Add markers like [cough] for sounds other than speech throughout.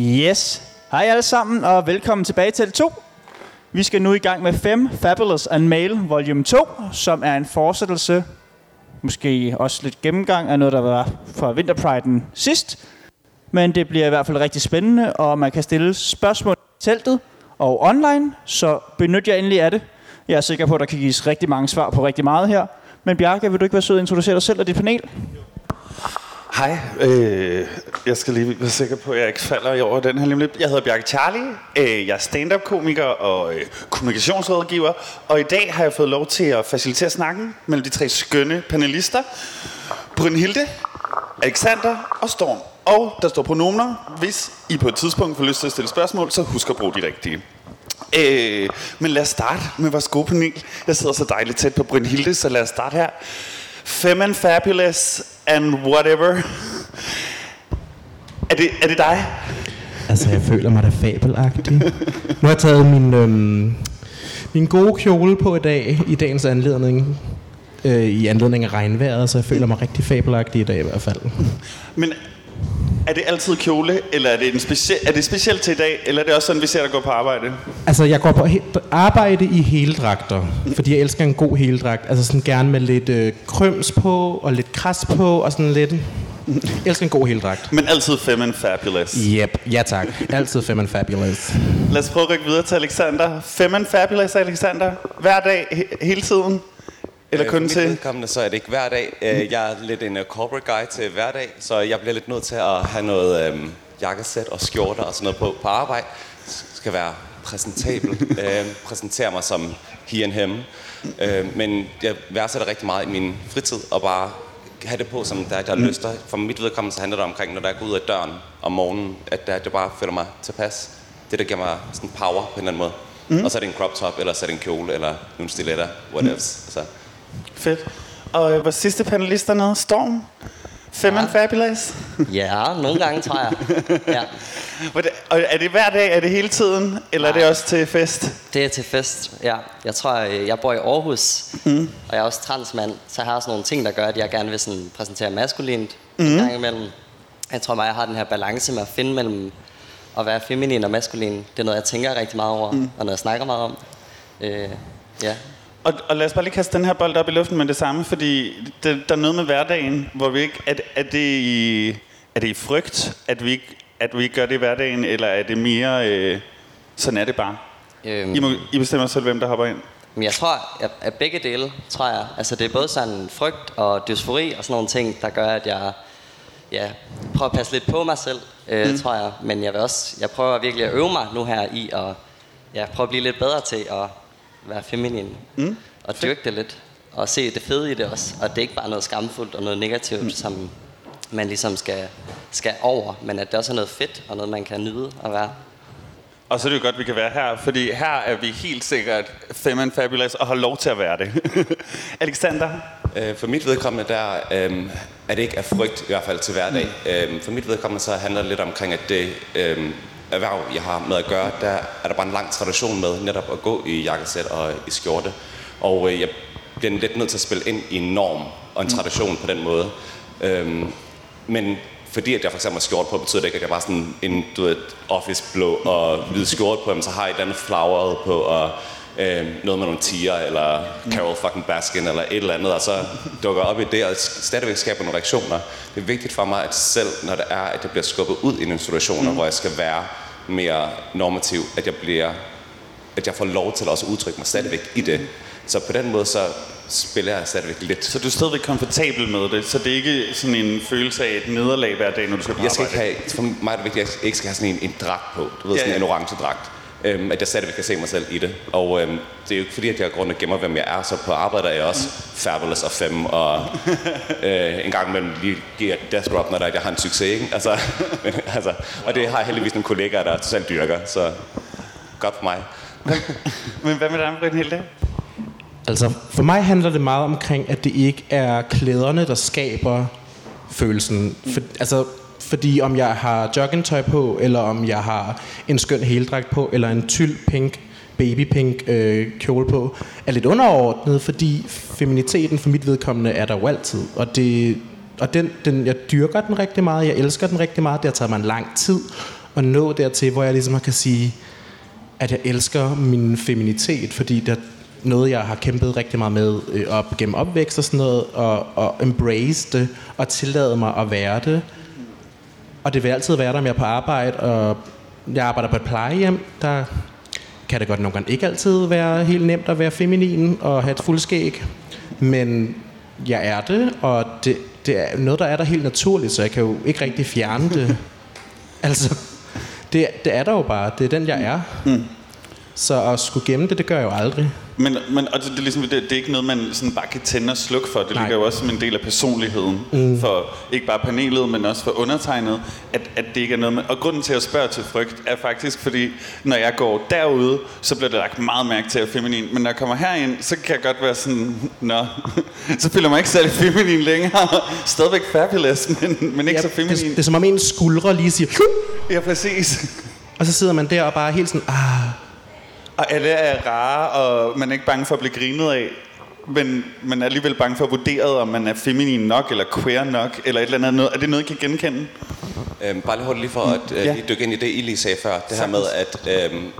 Yes. Hej alle sammen, og velkommen tilbage til 2. Vi skal nu i gang med 5 Fabulous and Male Volume 2, som er en fortsættelse, måske også lidt gennemgang af noget, der var fra Winterpriden sidst. Men det bliver i hvert fald rigtig spændende, og man kan stille spørgsmål i teltet og online, så benyt jer endelig af det. Jeg er sikker på, at der kan gives rigtig mange svar på rigtig meget her. Men Bjarke, vil du ikke være sød at introducere dig selv og dit panel? Hej, øh, jeg skal lige være sikker på, at jeg ikke falder i over den her lige Jeg hedder Bjarke Charlie, øh, jeg er stand-up-komiker og øh, kommunikationsrådgiver, og i dag har jeg fået lov til at facilitere snakken mellem de tre skønne panelister. Brynhilde, Alexander og Storm. Og der står pronomener. Hvis I på et tidspunkt får lyst til at stille spørgsmål, så husk at bruge de rigtige. Øh, men lad os starte med vores gode panel. Jeg sidder så dejligt tæt på Brynhilde, så lad os starte her. Fem and fabulous and whatever. Er det, er det dig? Altså, jeg føler mig da fabelagtig. Nu har jeg taget min, øhm, min gode kjole på i dag, i dagens anledning. Øh, I anledning af regnvejret, så jeg føler mig rigtig fabelagtig i dag i hvert fald. Men er det altid kjole, eller er det, en specie- er det specielt til i dag, eller er det også sådan, vi ser dig gå på arbejde? Altså, jeg går på he- arbejde i heldragter, fordi jeg elsker en god heldragt. Altså sådan gerne med lidt øh, krøms på, og lidt kras på, og sådan lidt... Jeg elsker en god heldragt. Men altid fem and fabulous. Yep, ja tak. Altid fem and fabulous. Lad os prøve at rykke videre til Alexander. Fem and fabulous, Alexander. Hver dag, he- hele tiden. Eller Øh, kun mit til... vedkommende, så er det ikke hver dag. Øh, Jeg er lidt en uh, corporate guy til hverdag, så jeg bliver lidt nødt til at have noget øhm, jakkesæt og skjorter og sådan noget på på arbejde. Skal være præsentabel. [laughs] øh, præsentere mig som he and him. Øh, men jeg værdsætter rigtig meget i min fritid og bare have det på, som der, der mm. lyster. For mit vedkommende, så handler det omkring, når der går ud af døren om morgenen, at der, det bare føler mig tilpas. Det, der giver mig sådan power på en eller anden måde. Mm. Og så er det en crop top, eller så er det en kjole, eller nogle stiletter, whatever. Mm. Så Fedt. Og øh, vores sidste panelist dernede, Storm. Fem and fabulous. Ja, nogle gange tror jeg. Ja. [laughs] Og er det hver dag, er det hele tiden, eller er det Nej. også til fest? Det er til fest, ja. Jeg tror, øh, jeg bor i Aarhus, mm. og jeg er også transmand, så jeg har sådan nogle ting, der gør, at jeg gerne vil sådan præsentere maskulint mm. en gang imellem. Jeg tror meget, jeg har den her balance med at finde mellem at være feminin og maskulin. Det er noget, jeg tænker rigtig meget over, mm. og noget, jeg snakker meget om. Øh, ja. Og, og lad os bare lige kaste den her bold op i luften med det samme, fordi det, der er noget med hverdagen, hvor vi ikke... Er, er, det, i, er det i frygt, at vi, ikke, at vi ikke gør det i hverdagen, eller er det mere... Øh, sådan er det bare? Øhm, I, må, I bestemmer selv, hvem der hopper ind. Men jeg tror, at, at begge dele, tror jeg. Altså det er både sådan frygt og dysfori og sådan nogle ting, der gør, at jeg ja, prøver at passe lidt på mig selv, øh, mm. tror jeg. Men jeg vil også, jeg prøver virkelig at øve mig nu her i at ja, prøve at blive lidt bedre til at være feminin. Mm. Og dyrke det lidt. Og se det fede i det også. Og det er ikke bare noget skamfuldt og noget negativt, mm. som man ligesom skal, skal over. Men at det også er noget fedt og noget, man kan nyde at være. Og så er det jo godt, at vi kan være her, fordi her er vi helt sikkert fem and fabulous og har lov til at være det. [laughs] Alexander? Øh, For mit vedkommende, der øh, er det ikke af frygt, i hvert fald til hverdag. Mm. Øh, for mit vedkommende, så handler det lidt omkring, at det øh, erhverv, jeg har med at gøre, der er der bare en lang tradition med netop at gå i jakkesæt og i skjorte. Og øh, jeg bliver lidt nødt til at spille ind i en norm og en tradition på den måde. Øh, men fordi at jeg for eksempel har skjort på, betyder det ikke, at jeg bare sådan en du ved, office blå og hvid skjort på, så har jeg et andet floweret på, og øh, noget med nogle tiger, eller Carol fucking Baskin, eller et eller andet, og så dukker op i det, og stadigvæk skaber nogle reaktioner. Det er vigtigt for mig, at selv når det er, at jeg bliver skubbet ud i nogle situationer, mm. hvor jeg skal være mere normativ, at jeg bliver at jeg får lov til også at udtrykke mig stadigvæk i det. Så på den måde, så spiller jeg stadigvæk lidt. Så du er stadigvæk komfortabel med det, så det er ikke sådan en følelse af et nederlag hver dag, når du skal på Jeg skal arbejde? ikke have, for mig er det vigtigt, at jeg ikke skal have sådan en, en dragt på. Du ved, Ja, sådan en orange dragt. Øhm, at jeg stadigvæk kan se mig selv i det. Og øhm, det er jo ikke fordi, at jeg går rundt og gemmer, hvem jeg er. Så på arbejde er jeg også fabulous og fem. Og [laughs] øh, en gang imellem lige giver jeg death drop, når der, er, at jeg har en succes. Ikke? Altså, [laughs] men, altså, og det har jeg heldigvis nogle kollegaer, der totalt dyrker. Så godt for mig. [laughs] Men hvad med dig, Brynhilde? Altså, for mig handler det meget omkring, at det ikke er klæderne, der skaber følelsen. For, altså, fordi om jeg har joggingtøj på, eller om jeg har en skøn heldragt på, eller en tyld pink, babypink øh, kjole på, er lidt underordnet, fordi feminiteten for mit vedkommende er der jo altid. Og, det, og den, den, jeg dyrker den rigtig meget, jeg elsker den rigtig meget, det har taget mig en lang tid at nå dertil, hvor jeg ligesom kan sige, at jeg elsker min feminitet, fordi det er noget, jeg har kæmpet rigtig meget med øh, op gennem opvækst og sådan noget, og, og embrace det, og tillade mig at være det. Og det vil altid være der, om jeg er på arbejde, og jeg arbejder på et plejehjem, der kan det godt nogle gange ikke altid være helt nemt at være feminin og have et fuldskæg. Men jeg er det, og det, det er noget, der er der helt naturligt, så jeg kan jo ikke rigtig fjerne det. [laughs] altså, det, det er der jo bare. Det er den, jeg er. Mm. Så at skulle gemme det, det gør jeg jo aldrig. Men, men og det, det, er ligesom, det, det er ikke noget, man sådan bare kan tænde og slukke for. Det Nej. ligger jo også som en del af personligheden. Mm. For ikke bare panelet, men også for undertegnet. At, at det ikke er noget, man, Og grunden til at spørge til frygt er faktisk, fordi når jeg går derude, så bliver det lagt meget mærke til at feminin. Men når jeg kommer herind, så kan jeg godt være sådan, nå, [laughs] så føler jeg mig ikke særlig feminin længere. [laughs] Stadigvæk fabulous, men, men ikke så det, feminin. det er som om ens skuldre lige siger, Ja, præcis. og så sidder man der og bare helt sådan, ah, Og alle er rare, og man er ikke bange for at blive grinet af. Men man er alligevel bange for at vurdere, om man er feminin nok, eller queer nok, eller et eller andet. Noget. Er det noget, I kan genkende? Øhm, bare lige hurtigt lige for at øh, Ja. lige dykke ind i det, I lige sagde før. Det her med, at øhm,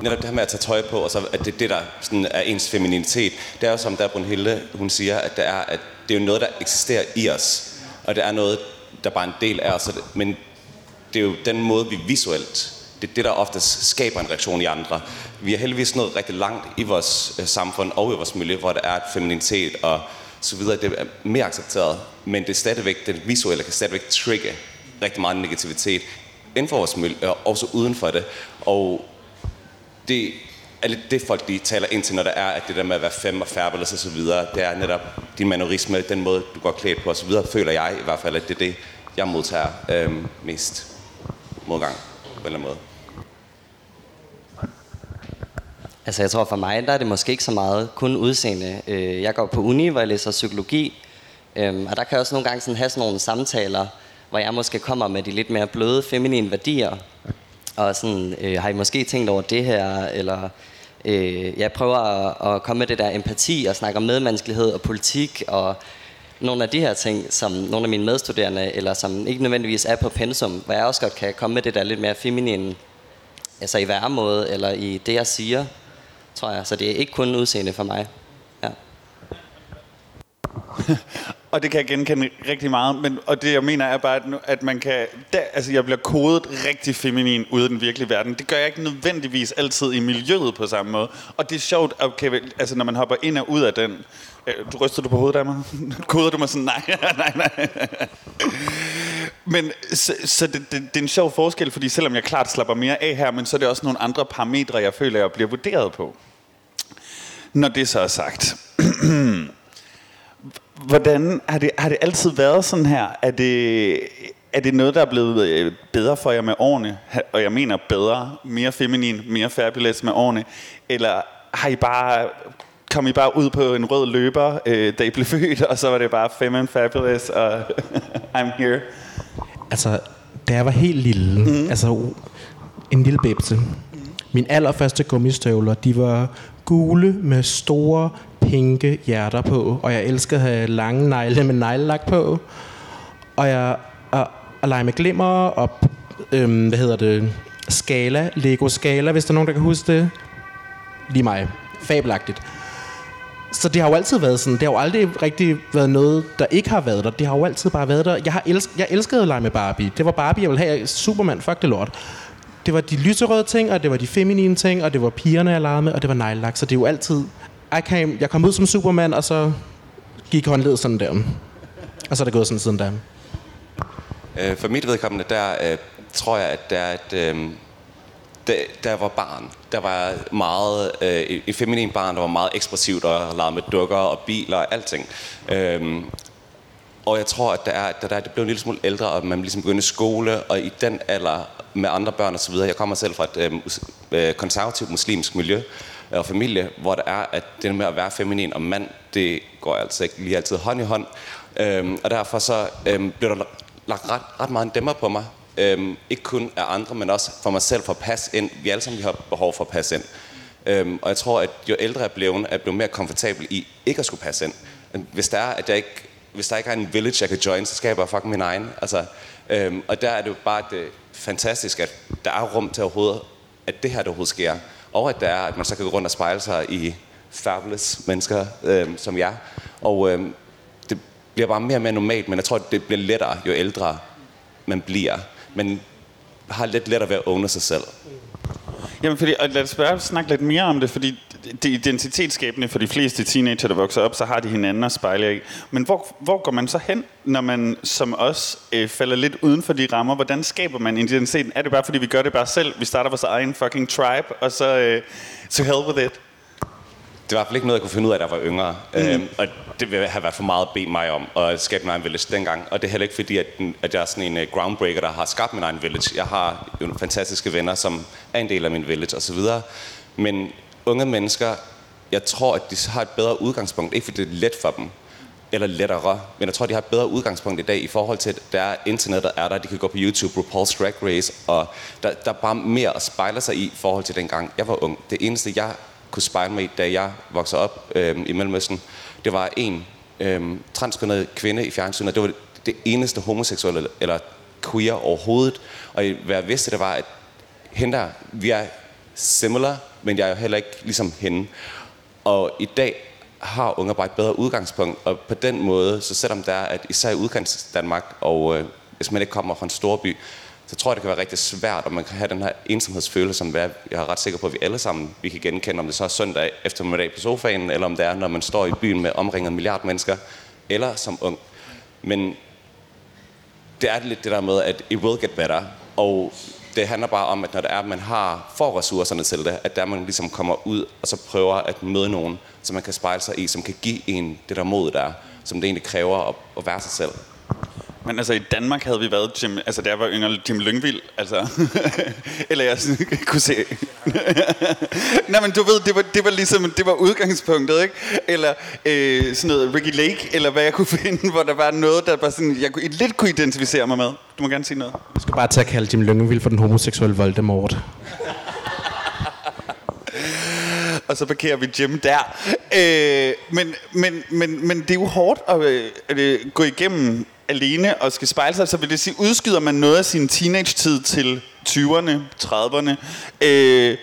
netop det her med at tage tøj på, og så at det det, der sådan er ens femininitet. Det er jo som der Brunhilde, hun siger, at det er, at det er jo noget, der eksisterer i os. Og det er noget, der bare er en del af os. Men det er jo den måde, vi visuelt, det er det, der ofte skaber en reaktion i andre. Vi er heldigvis nået rigtig langt i vores øh, samfund og i vores miljø, hvor der er et femininitet og så videre. Det er mere accepteret, men det er stadigvæk, det visuelle kan stadigvæk trigge rigtig meget negativitet inden for vores miljø, øh, og også uden for det. Og det er lidt det, folk de taler ind til, når der er, at det der med at være fem og fabulous og så videre, det er netop din manorisme, den måde, du går klædt på og så videre, føler jeg i hvert fald, at det er det, jeg modtager øhm, mest modgang en eller anden måde. Altså jeg tror for mig, der er det måske ikke så meget kun udseende. Øh, jeg går på uni, hvor jeg læser psykologi, øhm, og der kan jeg også nogle gange sådan have sådan nogle samtaler, hvor jeg måske kommer med de lidt mere bløde, feminine værdier. Og sådan, øh, har I måske tænkt over det her, eller øh, jeg prøver at, at komme med det der empati og snakke om medmenneskelighed og politik og nogle af de her ting, som nogle af mine medstuderende, eller som ikke nødvendigvis er på pensum, hvor jeg også godt kan komme med det der lidt mere feminine, altså i væremåde, eller i det, jeg siger, tror jeg. Så det er ikke kun udseende for mig. Ja. [laughs] Og det kan jeg genkende rigtig meget. Men, og det jeg mener er bare, at, nu, at man kan... Der, altså jeg bliver kodet rigtig feminin ude i den virkelige verden. Det gør jeg ikke nødvendigvis altid i miljøet på samme måde. Og det er sjovt, okay, altså når man hopper ind og ud af den... Øh, du ryster du på hovedet af mig? [laughs] Koder du mig sådan, nej, [laughs] nej, nej. Men så, så det, det, det, er en sjov forskel, fordi selvom jeg klart slapper mere af her, men så er det også nogle andre parametre, jeg føler, jeg bliver vurderet på. Når det så er sagt. [clears throat] Hvordan har det, har det altid været sådan her? Er det, er det noget, der er blevet øh, bedre for jer med årene? Og jeg mener bedre, mere feminin, mere fabulous med årene? Eller har I bare, kom I bare ud på en rød løber, øh, da I blev født, og så var det bare fem and fabulous, og [laughs] I'm here? Altså, da jeg var helt lille, mm. altså en lille bæbse, min allerførste gummistøvler, de var gule med store, pinke hjerter på, og jeg elskede at have lange negle med neglelak på, og jeg og, og lege med glimmer og, øhm, hvad hedder det, skala, Lego skala, hvis der er nogen, der kan huske det. Lige mig. Fabelagtigt. Så det har jo altid været sådan. Det har jo aldrig rigtig været noget, der ikke har været der. Det har jo altid bare været der. Jeg, har elsk, jeg elskede at lege med Barbie. Det var Barbie, jeg ville have. Superman, fuck det lort. Det var de lyserøde ting, og det var de feminine ting, og det var pigerne, jeg legede med, og det var neglelak. Så det er jo altid... I came, jeg kom ud som Superman, og så gik håndledet sådan der. Og så er det gået sådan siden da. Øh, for mit vedkommende, der øh, tror jeg, at der er et... Øh, da, da jeg var barn, der var meget, øh, et- feminin barn, der var meget ekspressivt og legede med dukker og biler og alting. Øhm, og jeg tror, at der er, der, der, det blev en lille smule ældre, og man ligesom begyndte skole, og i den alder med andre børn og så videre. Jeg kommer selv fra et øh, øh, konservativt muslimsk miljø øh, og familie, hvor der er, at det med at være feminin og mand, det går altså ikke lige altid hånd i hånd. Øhm, og derfor så øhm, blev der lagt ret, ret meget en dæmmer på mig. Øhm, ikke kun af andre, men også for mig selv for at passe ind. Vi alle sammen vi har behov for at passe ind. Øhm, og jeg tror, at jo ældre jeg blev, er jeg blevet mere komfortabel i ikke at skulle passe ind. Men Hvis der er, at jeg ikke hvis der ikke er en village, jeg kan join, så skaber jeg fucking min egen. Altså, øhm, og der er det jo bare det fantastisk, at der er rum til overhovedet, at det her der overhovedet sker. Og at der er, at man så kan gå rundt og spejle sig i fabulous mennesker øhm, som jeg. Og øhm, det bliver bare mere og mere normalt, men jeg tror, at det bliver lettere, jo ældre man bliver. Men har lidt lettere ved at åbne sig selv. Jamen, fordi, og lad os bare snakke lidt mere om det, fordi det er identitetsskabende for de fleste teenager, der vokser op, så har de hinanden at spejle af. Men hvor, hvor går man så hen, når man som os øh, falder lidt uden for de rammer? Hvordan skaber man identiteten? Er det bare, fordi vi gør det bare selv? Vi starter vores egen fucking tribe, og så øh, to hell with it? Det var i hvert fald ikke noget, jeg kunne finde ud af, da jeg var yngre. Mm. Øhm, og det ville have været for meget at bede mig om at skabe min egen village dengang. Og det er heller ikke fordi, at, at jeg er sådan en uh, groundbreaker, der har skabt min egen village. Jeg har jo nogle fantastiske venner, som er en del af min village osv. Men unge mennesker, jeg tror, at de har et bedre udgangspunkt. Ikke fordi det er let for dem, eller lettere, men jeg tror, de har et bedre udgangspunkt i dag i forhold til, at der er internet, der er der. De kan gå på YouTube, RuPaul's Drag Race, og der, der er bare mere at spejle sig i i forhold til dengang jeg var ung. Det eneste, jeg kunne spejle mig i, da jeg voksede op øh, i Mellemøsten, det var en øh, transkønnet kvinde i fjernsynet. Det var det eneste homoseksuelle eller queer overhovedet. Og hvad jeg vidste, det var, at hende der, vi er similar, men jeg er jo heller ikke ligesom hende. Og i dag har unge bare et bedre udgangspunkt, og på den måde, så selvom der er, at især i udkants Danmark, og øh, hvis man ikke kommer fra en storby, så tror jeg, det kan være rigtig svært, og man kan have den her ensomhedsfølelse, som jeg er ret sikker på, at vi alle sammen vi kan genkende, om det så er søndag eftermiddag på sofaen, eller om det er, når man står i byen med omringet en milliard mennesker, eller som ung. Men det er lidt det der med, at it will get better, og det handler bare om, at når det er, at man har får ressourcerne til det, at der man ligesom kommer ud og så prøver at møde nogen, som man kan spejle sig i, som kan give en det der mod der, som det egentlig kræver at, at være sig selv. Men altså i Danmark havde vi været Jim, altså der var yngre Jim Lyngvild, altså. [laughs] Eller jeg [laughs] kunne se. [laughs] Nej, men du ved, det var, det var ligesom, det var udgangspunktet, ikke? Eller øh, sådan noget Ricky Lake, eller hvad jeg kunne finde, hvor der var noget, der bare sådan, jeg kunne, lidt kunne identificere mig med. Du må gerne sige noget. Du skal bare tage at kalde Jim Lyngvild for den homoseksuelle Voldemort. og så parkerer vi Jim der. Øh, men, men, men, men det er jo hårdt at, øh, at, at gå igennem alene og skal spejle sig, så vil det sige, udskyder man noget af sin teenage-tid til 20'erne, 30'erne, øh,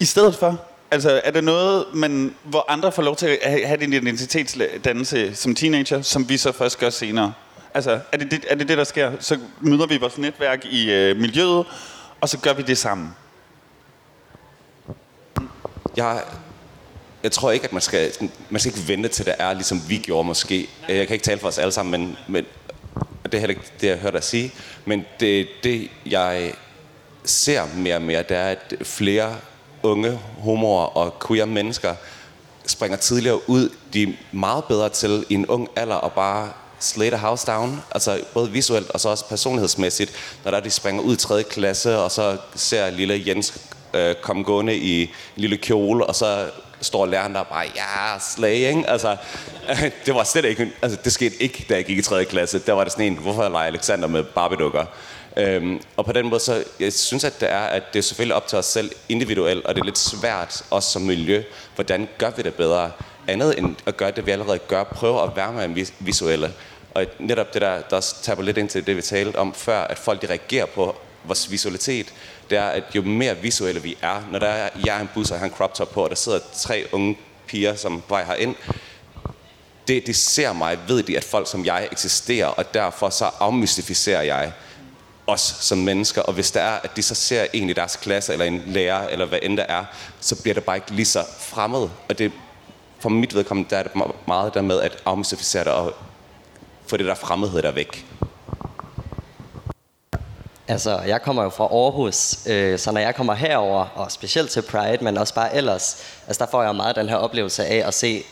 i stedet for? Altså, er det noget, man, hvor andre får lov til at have din identitetsdannelse som teenager, som vi så først gør senere? Altså, er det det, er det, det der sker? Så møder vi vores netværk i øh, miljøet, og så gør vi det sammen. Jeg, jeg tror ikke, at man skal, man skal ikke vente til, det er, ligesom vi gjorde måske. Jeg kan ikke tale for os alle sammen, men, men og det er heller ikke det, jeg har hørt dig sige, men det, det jeg ser mere og mere, det er, at flere unge homoer og queer mennesker springer tidligere ud. De er meget bedre til i en ung alder at bare slate house down, altså både visuelt og så også personlighedsmæssigt, når der de springer ud i 3. klasse, og så ser lille Jens øh, komme gående i en lille kjole, og så står læreren der bare, ja, slag, ikke? Altså, [laughs] det var slet ikke, altså det skete ikke, da jeg gik i 3. klasse. Der var det sådan en, hvorfor leger Alexander med Barbie-dukker? Øhm, og på den måde, så jeg synes, at det er, at det er selvfølgelig op til os selv individuelt, og det er lidt svært, også som miljø, hvordan gør vi det bedre? Andet end at gøre det, vi allerede gør, prøve at være med visuelle. Og netop det der, der også taber lidt ind til det, vi talte om før, at folk de reagerer på vores visualitet, det er, at jo mere visuelle vi er, når der er, jeg er en bus og har en crop top på, og der sidder tre unge piger, som vej herind, det, de ser mig, ved de, at folk som jeg eksisterer, og derfor så afmystificerer jeg os som mennesker, og hvis der er, at de så ser en i deres klasse, eller en lærer, eller hvad end der er, så bliver det bare ikke lige så fremmed. Og det, for mit vedkommende, der er det meget der med at afmystificere det, og få det der fremmedhed der væk. Altså, jeg kommer jo fra Aarhus, øh, så når jeg kommer herover og specielt til Pride, men også bare ellers, altså der får jeg meget den her oplevelse af at se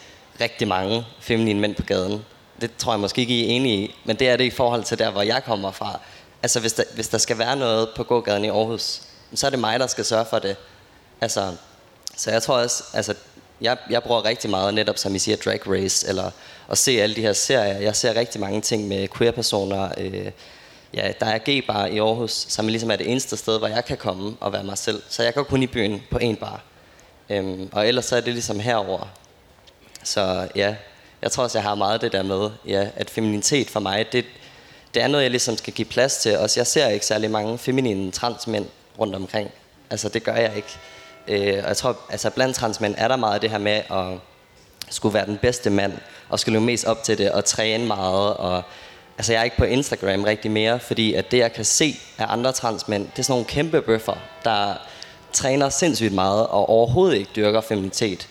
rigtig mange feminine mænd på gaden. Det tror jeg måske ikke, I er enige i, men det er det i forhold til der, hvor jeg kommer fra. Altså, hvis der, hvis der skal være noget på gågaden i Aarhus, så er det mig, der skal sørge for det. Altså, så jeg tror også, altså, jeg, jeg bruger rigtig meget netop, som I siger, Drag Race, eller at se alle de her serier. Jeg ser rigtig mange ting med queer-personer, øh, ja, der er G-bar i Aarhus, som ligesom er det eneste sted, hvor jeg kan komme og være mig selv. Så jeg går kun i byen på en bar. Øhm, og ellers så er det ligesom herover. Så ja, jeg tror også, jeg har meget det der med, ja, at feminitet for mig, det, det er noget, jeg ligesom skal give plads til. Også jeg ser ikke særlig mange feminine transmænd rundt omkring. Altså, det gør jeg ikke. Øh, og jeg tror, altså blandt transmænd er der meget det her med at skulle være den bedste mand, og skulle løbe mest op til det, og træne meget, og altså jeg er ikke på Instagram rigtig mere, fordi at det jeg kan se af andre transmænd, det er sådan nogle kæmpe bøffer, der træner sindssygt meget, og overhovedet ikke dyrker feminitet.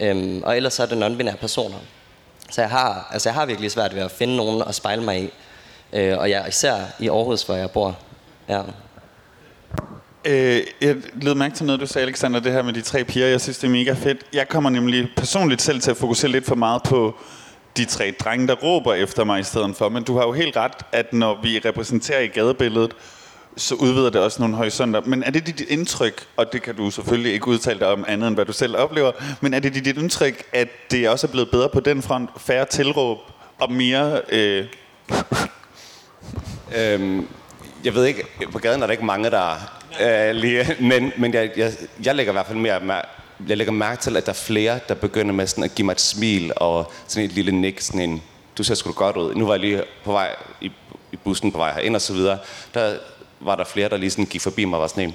Øhm, og ellers så er det non-binære personer. Så jeg har, altså jeg har virkelig svært ved at finde nogen at spejle mig i. Øh, og jeg især i Aarhus, hvor jeg bor. Ja. Øh, jeg led mærke til noget, du sagde, Alexander, det her med de tre piger. Jeg synes, det er mega fedt. Jeg kommer nemlig personligt selv til at fokusere lidt for meget på de tre drenge, der råber efter mig i stedet for. Men du har jo helt ret, at når vi repræsenterer i gadebilledet, så udvider det også nogle horisonter. Men er det dit indtryk, og det kan du selvfølgelig ikke udtale dig om andet end hvad du selv oplever, men er det dit indtryk, at det også er blevet bedre på den front, færre tilråb og mere... Øh... [laughs] Øhm, jeg ved ikke, på gaden er der ikke mange, der øh, lige, [laughs] men, men jeg, jeg, jeg lægger i hvert fald mere mærke, jeg lægger mærke til, at der er flere, der begynder med sådan at give mig et smil og sådan et lille nik, sådan en, du ser sgu godt ud. Nu var jeg lige på vej i, i bussen på vej herind og så videre. Der var der flere, der lige sådan gik forbi mig og var sådan en.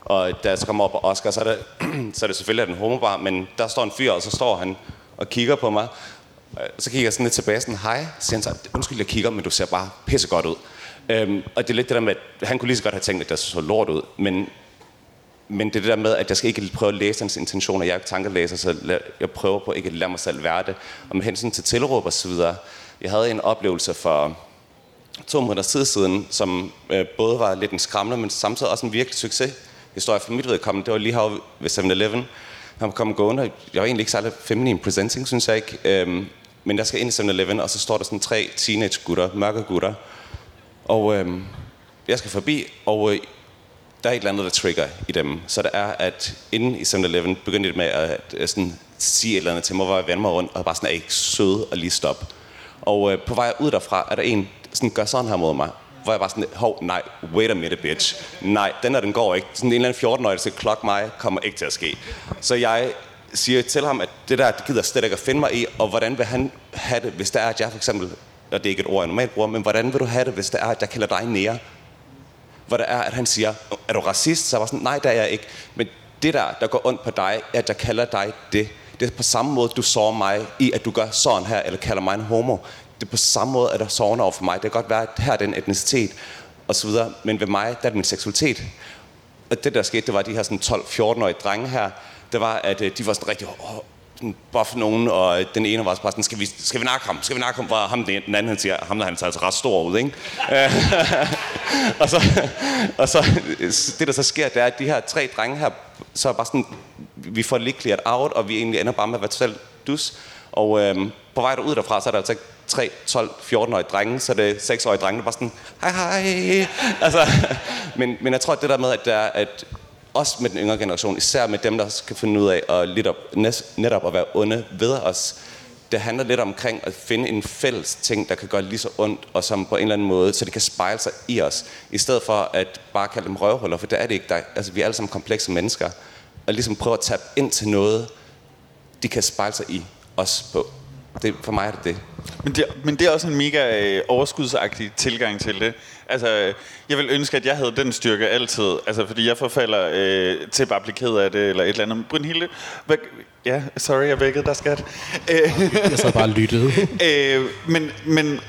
Og da jeg så kommer op på Oscar, så er det, [clears throat] så er det selvfølgelig en homobar, men der står en fyr, og så står han og kigger på mig. Så kigger jeg sådan lidt tilbage, sådan, hej. Siger han så, undskyld, jeg kigger, men du ser bare pisse godt ud. Øhm, og det er lidt det der med, at han kunne lige så godt have tænkt, at det så lort ud, men, men det er det der med, at jeg skal ikke prøve at læse hans intentioner. Jeg er ikke tankelæser, så jeg prøver på ikke at lade mig selv være det. Og med hensyn til tilråb og så videre, jeg havde en oplevelse for to måneder tid siden, som øh, både var lidt en skræmmende, men samtidig også en virkelig succes historie for mit vedkommende. Det var lige her ved 7-Eleven. Han kom gående. Jeg var egentlig ikke særlig feminin presenting, synes jeg ikke. Øhm, men jeg skal ind i 7-Eleven, og så står der sådan tre teenage gutter, mørke gutter, og øh, jeg skal forbi, og øh, der er et eller andet, der trigger i dem. Så det er, at inden i 7-Eleven begyndte de med at, at, at sådan, sige et eller andet til mig, hvor jeg vendte mig rundt, og bare sådan, er ikke sød og lige stop. Og øh, på vej ud derfra, er der en, der sådan, gør sådan her mod mig. Hvor jeg bare sådan, hov, nej, wait a minute, bitch. Nej, den der, den går ikke. Sådan en eller anden 14-årig, der skal klokke mig, kommer ikke til at ske. Så jeg siger til ham, at det der, det gider slet ikke at finde mig i, og hvordan vil han have det, hvis der er, at jeg for eksempel og det er ikke et ord, jeg normalt bruger, men hvordan vil du have det, hvis der er, at jeg kalder dig nære? Hvor der er, at han siger, er du racist? Så jeg var sådan, nej, det er jeg ikke. Men det der, der går ondt på dig, er, at jeg kalder dig det. Det er på samme måde, du sår mig i, at du gør sådan her, eller kalder mig en homo. Det er på samme måde, at der sårende over for mig. Det kan godt være, at her er den etnicitet, og så videre. Men ved mig, der er det min seksualitet. Og det, der skete, det var de her sådan 12-14-årige drenge her, det var, at øh, de var sådan rigtig buff nogen, og den ene var også bare sådan, skal vi, skal vi nakke ham? Skal vi nakke ham? Hvor ham den, anden, han siger, ham der han tager altså ret stor ud, ikke? [laughs] og, så, og så, det der så sker, det er, at de her tre drenge her, så er bare sådan, vi får lige cleared out, og vi egentlig ender bare med at være selv dus. Og øhm, på vej derud derfra, så er der altså 3, 12, 14-årige drenge, så er det 6-årige drenge, der bare sådan, hej hej. Altså, [laughs] men, men jeg tror, at det der med, at, der, at også med den yngre generation, især med dem, der skal finde ud af at lidt op, netop at være onde ved os. Det handler lidt omkring at finde en fælles ting, der kan gøre lige så ondt, og som på en eller anden måde, så det kan spejle sig i os, i stedet for at bare kalde dem røvhuller, for det er det ikke. Der, altså, vi er alle sammen komplekse mennesker, og ligesom prøve at tabe ind til noget, de kan spejle sig i os på. Det, for mig er det det. Men det, men det er også en mega øh, overskudsagtig tilgang til det. Altså, jeg vil ønske, at jeg havde den styrke altid. Altså, fordi jeg forfalder øh, til at bare blive ked af det, eller et eller andet. Brynhilde, hvad, ja, sorry, jeg vækkede dig, skat. jeg så bare lyttede. [laughs] øh, men, men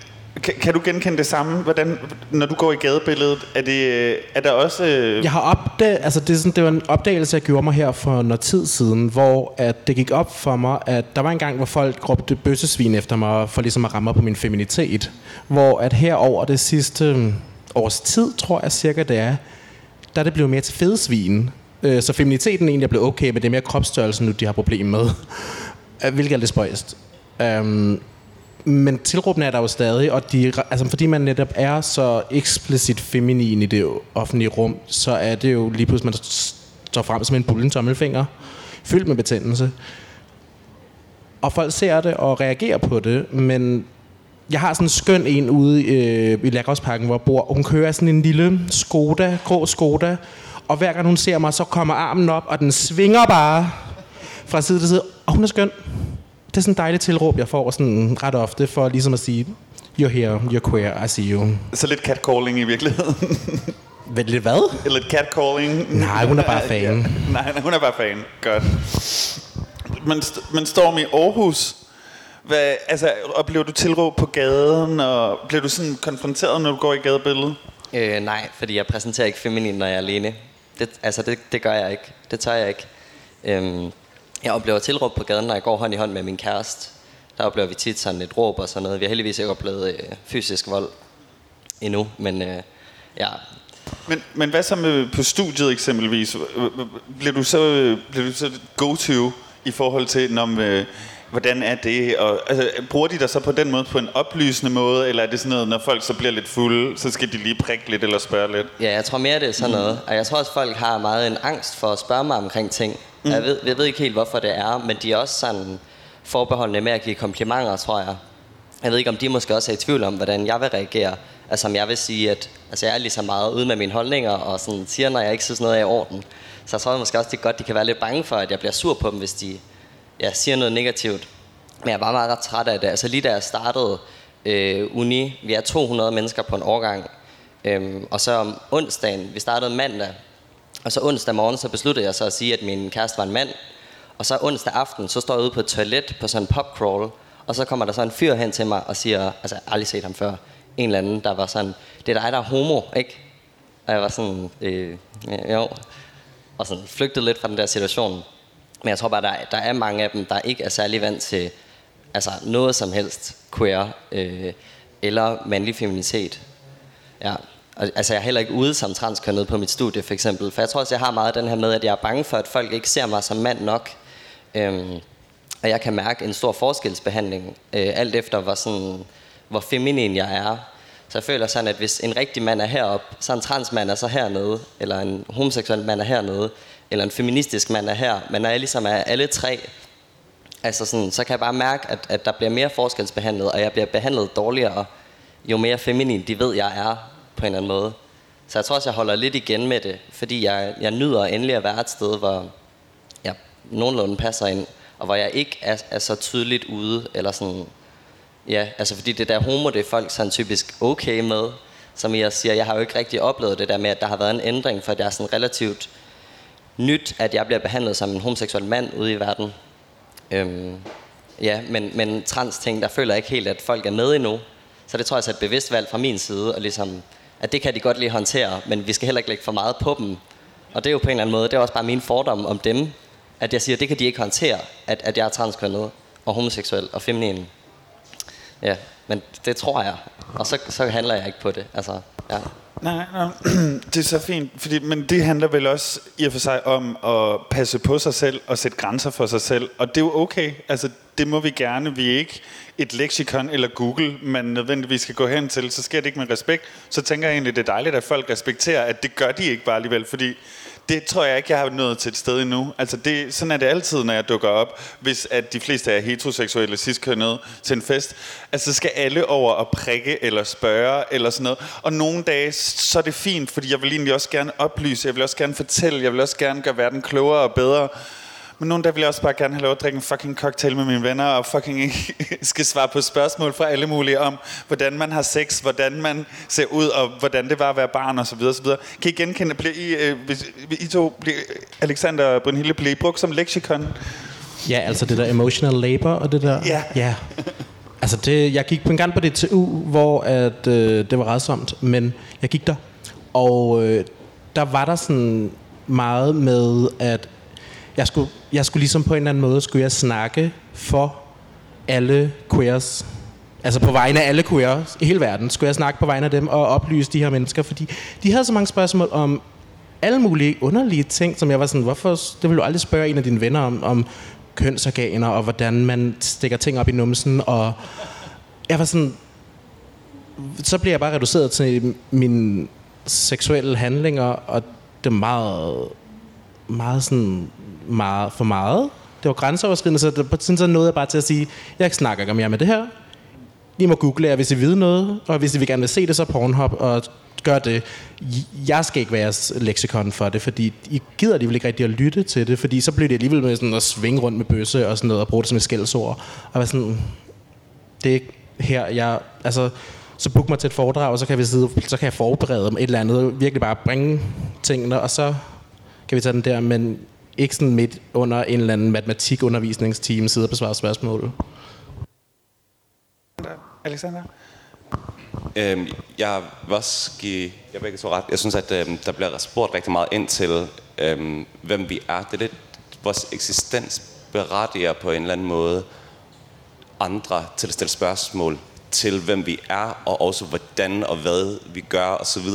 kan, kan du genkende det samme? Hvordan, når du går i gadebilledet, er, det, er der også... Øh... Jeg har opdaget, altså det, er sådan, det var en opdagelse, jeg gjorde mig her for noget tid siden, hvor at det gik op for mig, at der var en gang, hvor folk råbte bøssesvin efter mig, for ligesom at ramme på min feminitet. Hvor at her over det sidste øh, års tid, tror jeg cirka det er, der er det blevet mere til fedesvin. Øh, så feminiteten egentlig er blevet okay, men det er mere kropsstørrelsen nu, de har problemer med. [laughs] Hvilket er lidt spøjst. Um, men tilråbene er der jo stadig, og de, altså, fordi man netop er så eksplicit feminin i det offentlige rum, så er det jo lige pludselig, man står frem som en bullen tommelfinger, fyldt med betændelse. Og folk ser det og reagerer på det, men jeg har sådan en skøn en ude øh, i Lærgårdsparken, hvor jeg bor. Hun kører sådan en lille Skoda, grå Skoda, og hver gang hun ser mig, så kommer armen op, og den svinger bare fra side til side. Og hun er skøn det er sådan en dejlig tilråb, jeg får sådan ret ofte, for ligesom at sige, you're here, you're queer, I see you. Så lidt catcalling i virkeligheden. Vel, lidt hvad? Lidt catcalling. Nej, hun er bare fan. Ja. Nej, nej, hun er bare fan. Godt. Men, st- men Storm i Aarhus, hvad, altså, oplever du tilråb på gaden, og bliver du sådan konfronteret, når du går i gadebilledet? Øh, nej, fordi jeg præsenterer ikke feminin, når jeg er alene. Det, altså, det, det gør jeg ikke. Det tør jeg ikke. Øhm, jeg oplever tilråb på gaden, når jeg går hånd i hånd med min kæreste. Der oplever vi tit sådan et råb og sådan noget. Vi har heldigvis ikke oplevet øh, fysisk vold endnu, men øh, ja, Men, men hvad så med på studiet eksempelvis? Bliver du så, bliver du så go-to i forhold til, når, øh, hvordan er det? Og, altså, bruger de dig så på den måde på en oplysende måde, eller er det sådan noget, når folk så bliver lidt fulde, så skal de lige prikke lidt eller spørge lidt? Ja, jeg tror mere, det er sådan noget. Og jeg tror også, folk har meget en angst for at spørge mig omkring ting. Mm. Jeg, ved, jeg ved ikke helt, hvorfor det er, men de er også sådan forbeholdende med at give komplimenter, tror jeg. Jeg ved ikke, om de måske også er i tvivl om, hvordan jeg vil reagere. Altså, om jeg vil sige, at altså, jeg er ligesom så meget ude med mine holdninger, og sådan siger, når jeg ikke synes noget er i orden. Så jeg tror måske også, det er godt, de kan være lidt bange for, at jeg bliver sur på dem, hvis de ja, siger noget negativt. Men jeg var meget ret træt af det. Altså lige da jeg startede øh, uni, vi er 200 mennesker på en årgang, øhm, og så om onsdagen, vi startede mandag, og så onsdag morgen, så besluttede jeg så at sige, at min kæreste var en mand. Og så onsdag aften, så står jeg ude på et toilet på sådan en popcrawl, og så kommer der så en fyr hen til mig og siger, altså jeg har aldrig set ham før, en eller anden, der var sådan, det er dig, der er homo, ikke? Og jeg var sådan, øh, jo, og sådan flygtede lidt fra den der situation. Men jeg tror bare, der, der er mange af dem, der ikke er særlig vant til altså noget som helst queer øh, eller mandlig feminitet. Ja. Og, altså jeg er heller ikke ude som transkønnet på mit studie for eksempel, for jeg tror også, jeg har meget den her med, at jeg er bange for, at folk ikke ser mig som mand nok. Øhm, og jeg kan mærke en stor forskelsbehandling, øh, alt efter hvor, sådan, hvor feminin jeg er. Så jeg føler sådan, at hvis en rigtig mand er heroppe, så en transmand er så hernede, eller en homoseksuel mand er hernede, eller en feministisk mand er her. Men når jeg ligesom er alle tre, altså sådan, så kan jeg bare mærke, at, at der bliver mere forskelsbehandlet, og jeg bliver behandlet dårligere, jo mere feminin de ved, jeg er på en eller anden måde. Så jeg tror også, jeg holder lidt igen med det, fordi jeg, jeg nyder endelig at være et sted, hvor jeg nogenlunde passer ind, og hvor jeg ikke er, er så tydeligt ude, eller sådan, ja, altså fordi det der homo, det er folk sådan typisk okay med, som jeg siger, jeg har jo ikke rigtig oplevet det der med, at der har været en ændring, for det er sådan relativt nyt, at jeg bliver behandlet som en homoseksuel mand ude i verden. Øhm, ja, men, men trans ting, der føler jeg ikke helt, at folk er med endnu. Så det tror jeg så er et bevidst valg fra min side, og ligesom, at det kan de godt lige håndtere, men vi skal heller ikke lægge for meget på dem. Og det er jo på en eller anden måde, det er også bare min fordom om dem, at jeg siger, at det kan de ikke håndtere, at, at jeg er transkønnet og homoseksuel og feminin. Ja, men det tror jeg. Og så, så handler jeg ikke på det. Altså, ja. Nej, nej, [clears throat] det er så fint, fordi, men det handler vel også i og for sig om at passe på sig selv og sætte grænser for sig selv, og det er jo okay, altså det må vi gerne, vi er ikke et leksikon eller Google, man nødvendigvis skal gå hen til, så sker det ikke med respekt, så tænker jeg egentlig, det er dejligt, at folk respekterer, at det gør de ikke bare alligevel, fordi det tror jeg ikke, jeg har nået til et sted endnu. Altså det, sådan er det altid, når jeg dukker op, hvis at de fleste er heteroseksuelle ciskønnede til en fest. Altså så skal alle over og prikke eller spørge eller sådan noget. Og nogle dage, så er det fint, fordi jeg vil egentlig også gerne oplyse, jeg vil også gerne fortælle, jeg vil også gerne gøre verden klogere og bedre. Men nogle dage vil jeg også bare gerne have lov at drikke en fucking cocktail med mine venner, og fucking [laughs] skal svare på spørgsmål fra alle mulige om, hvordan man har sex, hvordan man ser ud, og hvordan det var at være barn, og så videre, så videre. Kan I genkende, bliver I, øh, hvis, I to, bliver, Alexander og Brunhilde, bliver I brugt som leksikon? Ja, altså det der emotional labor og det der. Ja. ja. Altså det, jeg gik på en gang på DTU, hvor at, øh, det var redsomt, men jeg gik der. Og øh, der var der sådan meget med, at jeg skulle, jeg skulle ligesom på en eller anden måde, skulle jeg snakke for alle queers. Altså på vegne af alle queers i hele verden, skulle jeg snakke på vegne af dem og oplyse de her mennesker, fordi de havde så mange spørgsmål om alle mulige underlige ting, som jeg var sådan, hvorfor, det vil du aldrig spørge en af dine venner om, om kønsorganer, og hvordan man stikker ting op i numsen, og jeg var sådan, så bliver jeg bare reduceret til mine seksuelle handlinger, og det er meget, meget sådan, meget for meget. Det var grænseoverskridende, så det, på sådan så nåede jeg bare til at sige, jeg snakker ikke mere med det her. I må google jer, hvis I ved noget, og hvis I vil gerne vil se det, så Pornhub, og gør det. Jeg skal ikke være jeres leksikon for det, fordi I gider alligevel ikke rigtig at lytte til det, fordi så bliver det alligevel med sådan at svinge rundt med bøsse og sådan noget, og bruge det som et skældsord. Og være sådan, det er ikke her, jeg... Altså, så book mig til et foredrag, og så kan, vi sidde, så kan jeg forberede mig et eller andet, virkelig bare bringe tingene, og så kan vi tage den der, men ikke sådan midt under en eller anden matematikundervisningsteam sidde og besvare spørgsmål. Alexander? Øhm, jeg vil også give jeg begge to ret. Jeg synes, at øhm, der bliver spurgt rigtig meget ind til, øhm, hvem vi er. Det er lidt, vores eksistens berettiger på en eller anden måde andre til at stille spørgsmål til, hvem vi er, og også hvordan og hvad vi gør osv.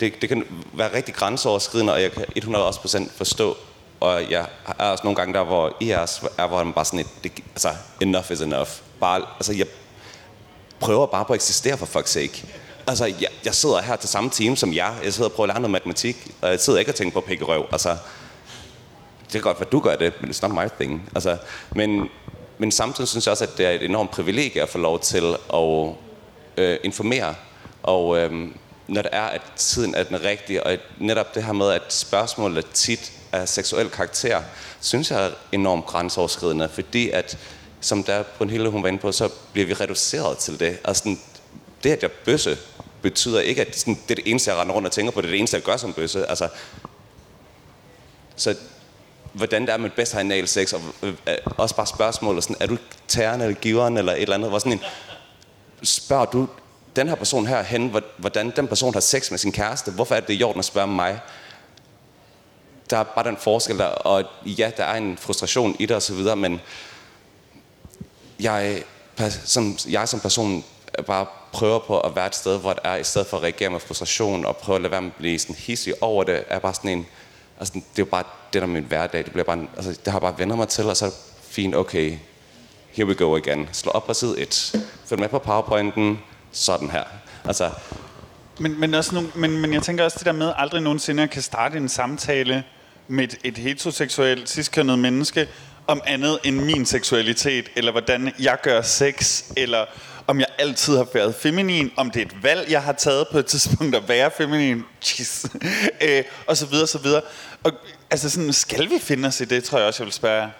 Det, det kan være rigtig grænseoverskridende, og jeg kan 100% forstå, og jeg er også nogle gange der, hvor I er, er hvor man bare sådan et, det, altså, enough is enough. Bare, altså, jeg prøver bare på at eksistere for fuck's sake. Altså, jeg, jeg sidder her til samme team som jer. Jeg sidder og prøver at lære noget matematik, og jeg sidder ikke og tænker på pække røv. Altså, det er godt, at du gør det, men it's not my thing. Altså, men, men samtidig synes jeg også, at det er et enormt privilegie at få lov til at øh, informere. Og øh, når det er, at tiden er den rigtige, og netop det her med, at spørgsmålet tit er seksuel karakter, synes jeg er enormt grænseoverskridende, fordi at som der på en hele hun var inde på, så bliver vi reduceret til det. Altså, det, at jeg bøsse, betyder ikke, at sådan, det er det eneste, jeg render rundt og tænker på, det er det eneste, jeg gør som bøsse. Altså, så hvordan det er man bedst har sex, og øh, også bare spørgsmål, sådan, er du tæren eller giveren, eller et eller andet, hvor sådan en, spørger du den her person her hen, hvordan den person har sex med sin kæreste, hvorfor er det i orden at spørge mig? Der er bare den forskel der, og ja, der er en frustration i det og så videre, men jeg, som, jeg som person bare prøver på at være et sted, hvor det er, i stedet for at reagere med frustration og prøve at lade være med at blive sådan hissig over det, er bare sådan en, altså, det er jo bare det, der er min hverdag. Det, bliver bare, altså, det har bare vendt mig til, og så er det fint, okay, here we go again. Slå op på side 1. Følg med på powerpointen. Sådan her. Altså, men, men, også nogle, men, men jeg tænker også det der med, at aldrig nogensinde kan starte en samtale med et, et heteroseksuelt, ciskønnet menneske, om andet end min seksualitet, eller hvordan jeg gør sex, eller om jeg altid har været feminin, om det er et valg, jeg har taget på et tidspunkt at være feminin, Jeez. [laughs] øh, og så videre, så videre. Og altså sådan, skal vi finde os i det, tror jeg også, jeg vil spørge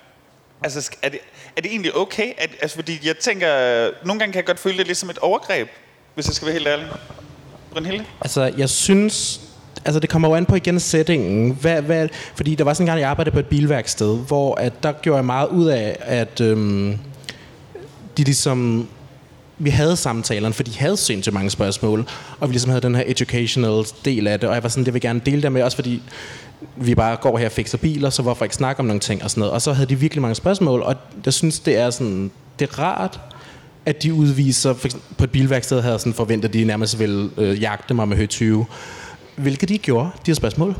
Altså, er det, er det egentlig okay? At, altså, fordi jeg tænker, øh, nogle gange kan jeg godt føle det lidt som et overgreb, hvis jeg skal være helt ærlig. Brynhilde? Altså, jeg synes, altså det kommer jo an på igen settingen. Hvad, hvad, fordi der var sådan en gang, jeg arbejdede på et bilværksted, hvor at der gjorde jeg meget ud af, at øhm, de ligesom vi havde samtalerne, for de havde sindssygt mange spørgsmål, og vi ligesom havde den her educational del af det, og jeg var sådan, det vil gerne dele det med, også fordi vi bare går her og fikser biler, så hvorfor ikke snakke om nogle ting og sådan noget. Og så havde de virkelig mange spørgsmål, og jeg synes, det er sådan, det er rart, at de udviser, for eksempel, på et bilværksted havde jeg sådan forventet, at de nærmest ville øh, jagte mig med høj 20 hvilket de gjorde, de her spørgsmål.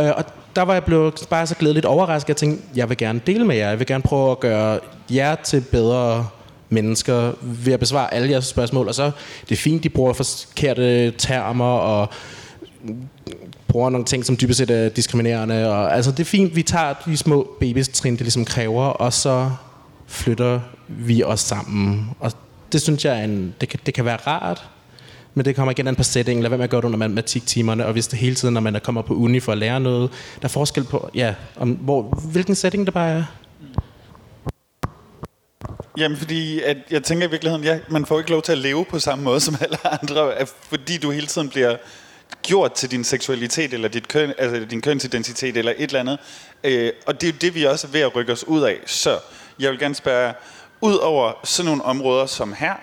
Øh, og der var jeg blevet bare så glædeligt overrasket. Jeg tænkte, jeg vil gerne dele med jer. Jeg vil gerne prøve at gøre jer til bedre mennesker ved at besvare alle jeres spørgsmål. Og så det er fint, de bruger forkerte termer og bruger nogle ting, som dybest set er diskriminerende. Og, altså, det er fint, vi tager de små babystrin, det ligesom kræver, og så flytter vi os sammen. Og det synes jeg, er en, det, kan, det kan være rart, men det kommer igen an på setting. Lad være med at gøre det under matematiktimerne, og hvis det hele tiden, når man kommer på uni for at lære noget, der er forskel på, ja, om, hvor, hvilken setting det bare er. Jamen, fordi at jeg tænker i virkeligheden, ja, man får ikke lov til at leve på samme måde som alle andre, fordi du hele tiden bliver gjort til din seksualitet, eller dit køn, altså din kønsidentitet, eller et eller andet. Øh, og det er jo det, vi også er ved at rykke os ud af. Så jeg vil gerne spørge, ud over sådan nogle områder som her,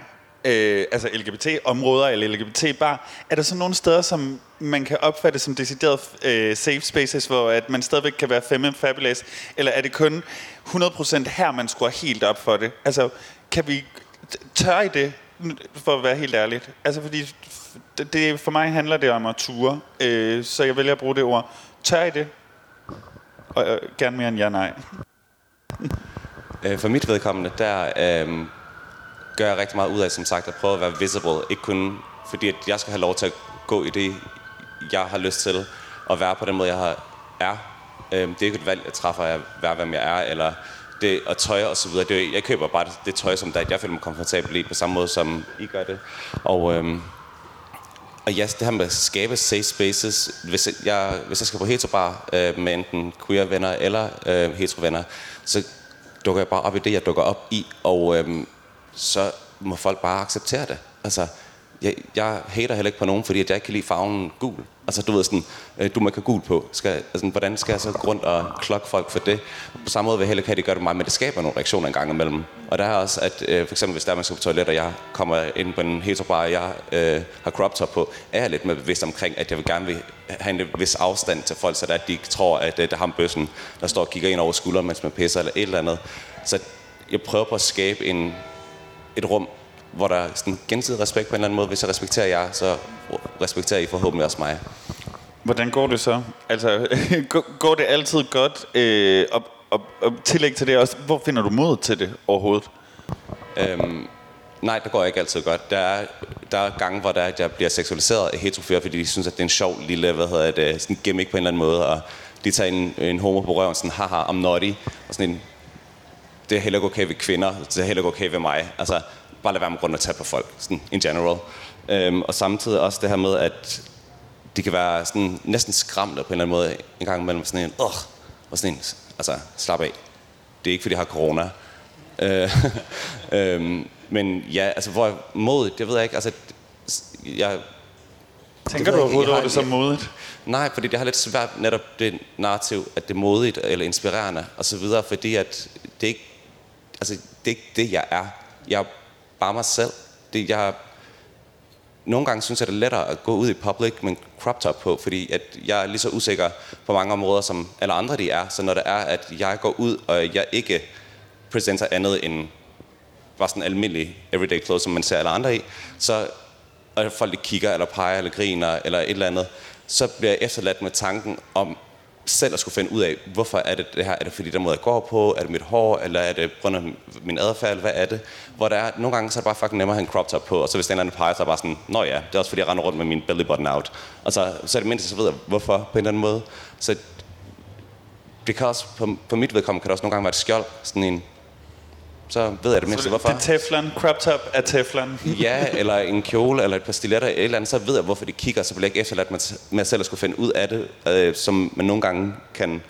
øh, altså LGBT-områder eller LGBT-bar, er der så nogle steder, som man kan opfatte som decideret øh, safe spaces, hvor at man stadigvæk kan være femme fabulous, eller er det kun 100% her, man skruer helt op for det? Altså, kan vi tør i det, for at være helt ærligt? Altså, fordi det, det, for mig handler det om at ture, øh, så jeg vælger at bruge det ord. Tør i det? Og øh, gerne mere end ja nej. [laughs] Øh, for mit vedkommende, der øh, gør jeg rigtig meget ud af, som sagt, at prøve at være visible. Ikke kun fordi, at jeg skal have lov til at gå i det, jeg har lyst til, og være på den måde, jeg har, er. Øh, det er ikke et valg, jeg træffer at være, hvem jeg er, eller det, og tøj og så videre. Det, jeg køber bare det, det tøj, som der, jeg føler mig komfortabel i, på samme måde, som I gør det. Og, øhm, og ja, det her med at skabe safe spaces. Hvis jeg, hvis jeg skal på heterobar øh, med enten queer venner eller øh, hetero venner, så dukker jeg bare op i det, jeg dukker op i, og øhm, så må folk bare acceptere det. Altså, jeg, jeg hater heller ikke på nogen, fordi at jeg ikke kan lide farven gul. Altså, du ved sådan, øh, du må ikke gul på. Skal, altså, hvordan skal jeg så grund rundt og klokke folk for det? På samme måde vil jeg heller ikke have, at det gør det mig, men det skaber nogle reaktioner en gang imellem. Og der er også, at øh, for eksempel hvis der er, man skal på toilet, og jeg kommer ind på en heterobar, og jeg øh, har crop top på, er jeg lidt mere bevidst omkring, at jeg vil gerne vil have en vis afstand til folk, så der, at de ikke tror, at øh, der ham bøssen, der står og kigger ind over skulderen, mens man pisser, eller et eller andet. Så jeg prøver på at skabe en, et rum, hvor der er sådan gensidig respekt på en eller anden måde. Hvis jeg respekterer jer, så respekterer I forhåbentlig også mig. Hvordan går det så? Altså, [laughs] går det altid godt? Øh, og, og, og tillæg til det også, hvor finder du mod til det overhovedet? Øhm, nej, det går ikke altid godt. Der er, der er gange, hvor der er, at jeg bliver seksualiseret af heterofører, fordi de synes, at det er en sjov lille, hvad hedder det, sådan gimmick på en eller anden måde, og de tager en, en homo på røven, sådan, haha, I'm naughty, og sådan en, det er heller ikke okay ved kvinder, det er heller ikke okay ved mig. Altså, bare lade være med grund at tage på folk, sådan in general. Øhm, og samtidig også det her med, at de kan være sådan næsten skræmte på en eller anden måde en gang imellem sådan en, åh, og sådan en, altså slap af. Det er ikke fordi jeg har corona. Øh, [laughs] øhm, men ja, altså hvor mod, det ved jeg ikke, altså jeg Tænker du overhovedet over det som modigt? Nej, fordi det har lidt svært netop det narrativ, at det er modigt eller inspirerende og så videre, fordi at det ikke, altså det er ikke det, jeg er. Jeg er bare mig selv. Det, jeg, nogle gange synes jeg, det er lettere at gå ud i public med en crop top på, fordi at jeg er lige så usikker på mange områder, som alle andre de er. Så når det er, at jeg går ud, og jeg ikke præsenterer andet end bare sådan almindelig everyday clothes, som man ser alle andre i, så og folk kigger, eller peger, eller griner, eller et eller andet, så bliver jeg efterladt med tanken om selv at skulle finde ud af, hvorfor er det det her? Er det fordi, der måde jeg går på? Er det mit hår? Eller er det på grund af min adfærd? Hvad er det? Hvor der er, nogle gange så er det bare fucking nemmere at have en crop top på, og så hvis den anden peger, så er bare sådan, nå ja, det er også fordi, jeg render rundt med min belly button out. Og så, så er det mindst, så ved jeg, hvorfor på en eller anden måde. Så det kan også, på, på mit vedkommende kan det også nogle gange være et skjold, sådan en, så ved jeg det mindste, hvorfor. Det er teflon, crop top er teflon. [laughs] ja, eller en kjole, eller et par stiletter, eller et eller andet, så ved jeg, hvorfor de kigger, så bliver jeg ikke efterladt med, med selv at skulle finde ud af det, øh, som man nogle gange kan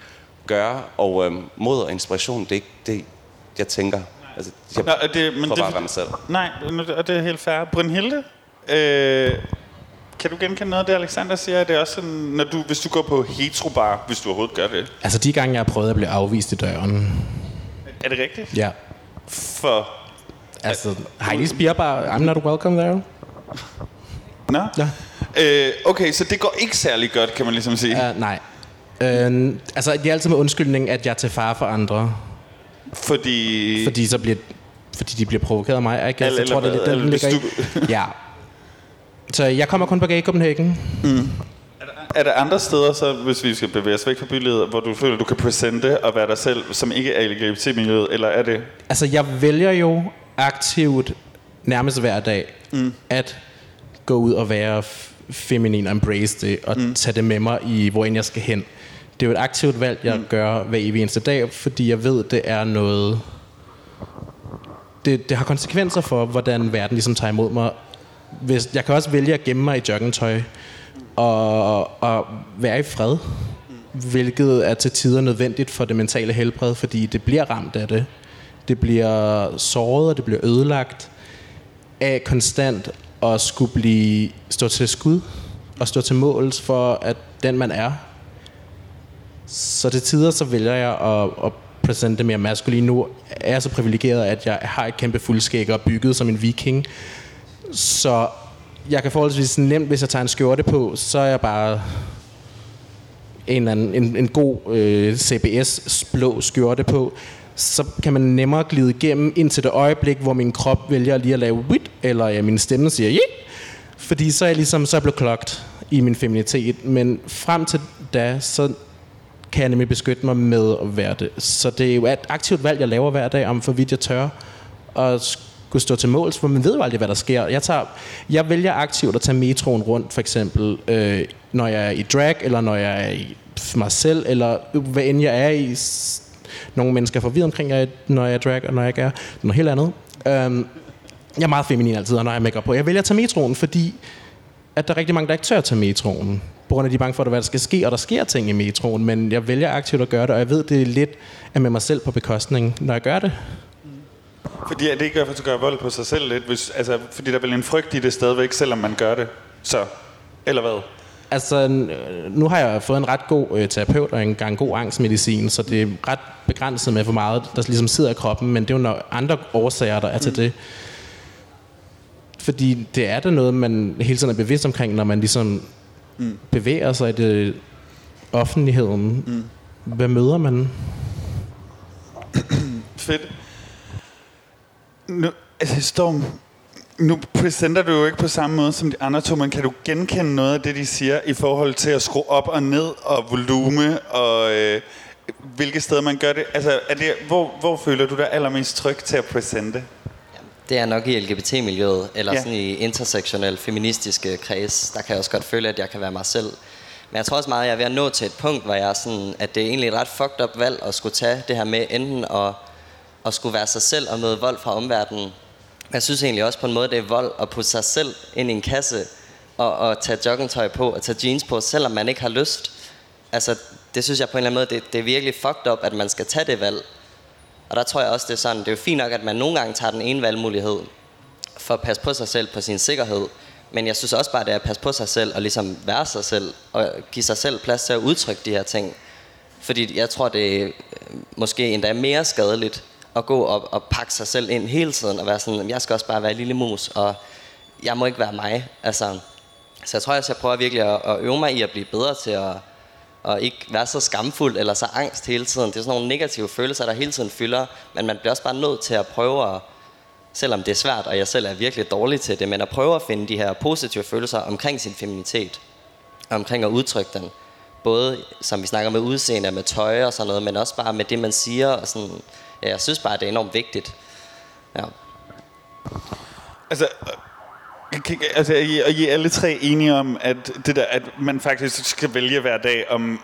gøre. Og øh, mod og inspiration, det er ikke det, jeg tænker. Altså, jeg Nå, er det, men prøver det, bare at være mig selv. Nej, og det er helt fair. Brynhilde, øh, kan du genkende noget af det, Alexander siger? Det er også sådan, når du, hvis du går på heterobar, hvis du overhovedet gør det. Altså de gange, jeg har prøvet at blive afvist i døren. Er det rigtigt? Ja. For... Altså, Heidi's Beer Bar, I'm not welcome there. Nå? Ja. Øh, okay, så det går ikke særlig godt, kan man ligesom sige. Uh, nej. Uh, altså, det er altid med undskyldning, at jeg er til fare for andre. Fordi... Fordi, så bliver, fordi de bliver provokeret af mig. Ikke? Eller- jeg tror, det er lidt, eller den ligger i. Ja. Så jeg kommer kun på Gay Copenhagen. Er der andre steder, så, hvis vi skal bevæge os væk fra bylivet, hvor du føler, du kan presente og være dig selv, som ikke er LGBT-miljøet, eller er det... Altså, jeg vælger jo aktivt nærmest hver dag mm. at gå ud og være feminin og embrace det, og mm. tage det med mig i, hvor end jeg skal hen. Det er jo et aktivt valg, jeg mm. gør hver evig eneste dag, fordi jeg ved, det er noget... Det, det har konsekvenser for, hvordan verden ligesom tager imod mig. Hvis, jeg kan også vælge at gemme mig i joggingtøj og, og være i fred, hvilket er til tider nødvendigt for det mentale helbred, fordi det bliver ramt af det. Det bliver såret, og det bliver ødelagt af konstant at skulle blive, stå til skud og stå til måls for, at den man er. Så til tider så vælger jeg at, at præsentere mere maskulin. Nu er jeg så privilegeret, at jeg har et kæmpe fuldskæg og bygget som en viking. Så jeg kan forholdsvis nemt, hvis jeg tager en skjorte på, så er jeg bare en, eller anden, en, en god øh, CBS blå skjorte på, så kan man nemmere glide igennem indtil det øjeblik, hvor min krop vælger lige at lave wit, eller ja, min stemme siger yeah, fordi så er jeg ligesom så er jeg blevet klogt i min feminitet. Men frem til da, så kan jeg nemlig beskytte mig med at være det. Så det er jo et aktivt valg, jeg laver hver dag, om for vidt jeg tør at kunne stå til måls, for man ved jo aldrig, hvad der sker. Jeg, tager, jeg vælger aktivt at tage metroen rundt, for eksempel, øh, når jeg er i drag, eller når jeg er i mig selv, eller hvad end jeg er i. Nogle mennesker får vide omkring, jeg, når jeg er drag, og når jeg ikke er. Det er noget helt andet. Um, jeg er meget feminin altid, når jeg har makeup på. Jeg vælger at tage metroen, fordi at der er rigtig mange, der ikke tør at tage metroen. På grund af, de er bange for, hvad der skal ske, og der sker ting i metroen. Men jeg vælger aktivt at gøre det, og jeg ved, det er lidt af med mig selv på bekostning, når jeg gør det. Fordi er det ikke at gøre vold på sig selv lidt? Hvis, altså, fordi der er vel en frygt i det stadigvæk, selvom man gør det. Så, eller hvad? Altså, nu har jeg fået en ret god øh, terapeut og en gang god angstmedicin, så det er ret begrænset med, hvor meget der ligesom sidder i kroppen, men det er jo når andre årsager, der er til mm. det. Fordi det er da noget, man hele tiden er bevidst omkring, når man ligesom mm. bevæger sig i det offentligheden. Mm. Hvad møder man? Fedt. Nu, altså Storm, nu præsenter du jo ikke på samme måde som de andre to, men kan du genkende noget af det, de siger i forhold til at skrue op og ned og volume og øh, hvilke steder man gør det? Altså, er det hvor, hvor føler du dig allermest tryg til at præsente? Det er nok i LGBT-miljøet, eller ja. sådan i intersektionel feministiske kreds. Der kan jeg også godt føle, at jeg kan være mig selv. Men jeg tror også meget, at jeg er ved at nå til et punkt, hvor jeg er sådan, at det er egentlig et ret fucked up valg at skulle tage det her med enten at, at skulle være sig selv og møde vold fra omverdenen. Jeg synes egentlig også på en måde, det er vold at putte sig selv ind i en kasse og, og tage joggingtøj på og tage jeans på, selvom man ikke har lyst. Altså, det synes jeg på en eller anden måde, det, det er virkelig fucked up, at man skal tage det valg. Og der tror jeg også, det er sådan, det er jo fint nok, at man nogle gange tager den ene valgmulighed for at passe på sig selv, på sin sikkerhed. Men jeg synes også bare, det er at passe på sig selv og ligesom være sig selv og give sig selv plads til at udtrykke de her ting. Fordi jeg tror, det er måske endda mere skadeligt at gå og, og pakke sig selv ind hele tiden og være sådan, jeg skal også bare være lille mus, og jeg må ikke være mig. Altså, så jeg tror også, jeg prøver virkelig at, at øve mig i at blive bedre til at, og ikke være så skamfuld eller så angst hele tiden. Det er sådan nogle negative følelser, der hele tiden fylder, men man bliver også bare nødt til at prøve at, selvom det er svært, og jeg selv er virkelig dårlig til det, men at prøve at finde de her positive følelser omkring sin feminitet, omkring at udtrykke den. Både, som vi snakker med udseende, med tøj og sådan noget, men også bare med det, man siger. Og sådan, jeg synes bare, det er enormt vigtigt. Ja. Altså, øh, Altså, er I, er I alle tre enige om, at, det der, at man faktisk skal vælge hver dag, om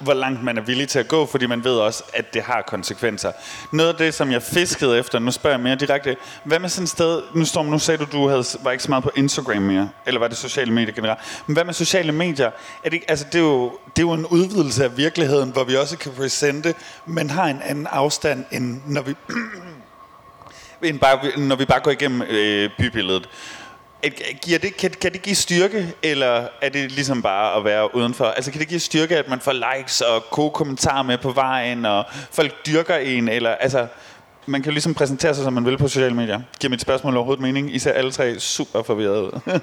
hvor langt man er villig til at gå, fordi man ved også, at det har konsekvenser. Noget af det, som jeg fiskede efter, nu spørger jeg mere direkte, hvad med sådan et sted, nu, Storm, nu sagde du, du havde, var ikke så meget på Instagram mere, eller var det sociale medier generelt, men hvad med sociale medier? Er det, altså, det, er jo, det er jo en udvidelse af virkeligheden, hvor vi også kan presente, men har en anden afstand, end når vi, [clears throat] end bare, når vi bare går igennem øh, bybilledet. Giver det, kan, kan det give styrke, eller er det ligesom bare at være udenfor? Altså kan det give styrke, at man får likes og gode kommentarer med på vejen, og folk dyrker en, eller altså... Man kan jo ligesom præsentere sig, som man vil på sociale medier. Giver mit spørgsmål overhovedet mening? I ser alle tre super forvirret ud. [laughs]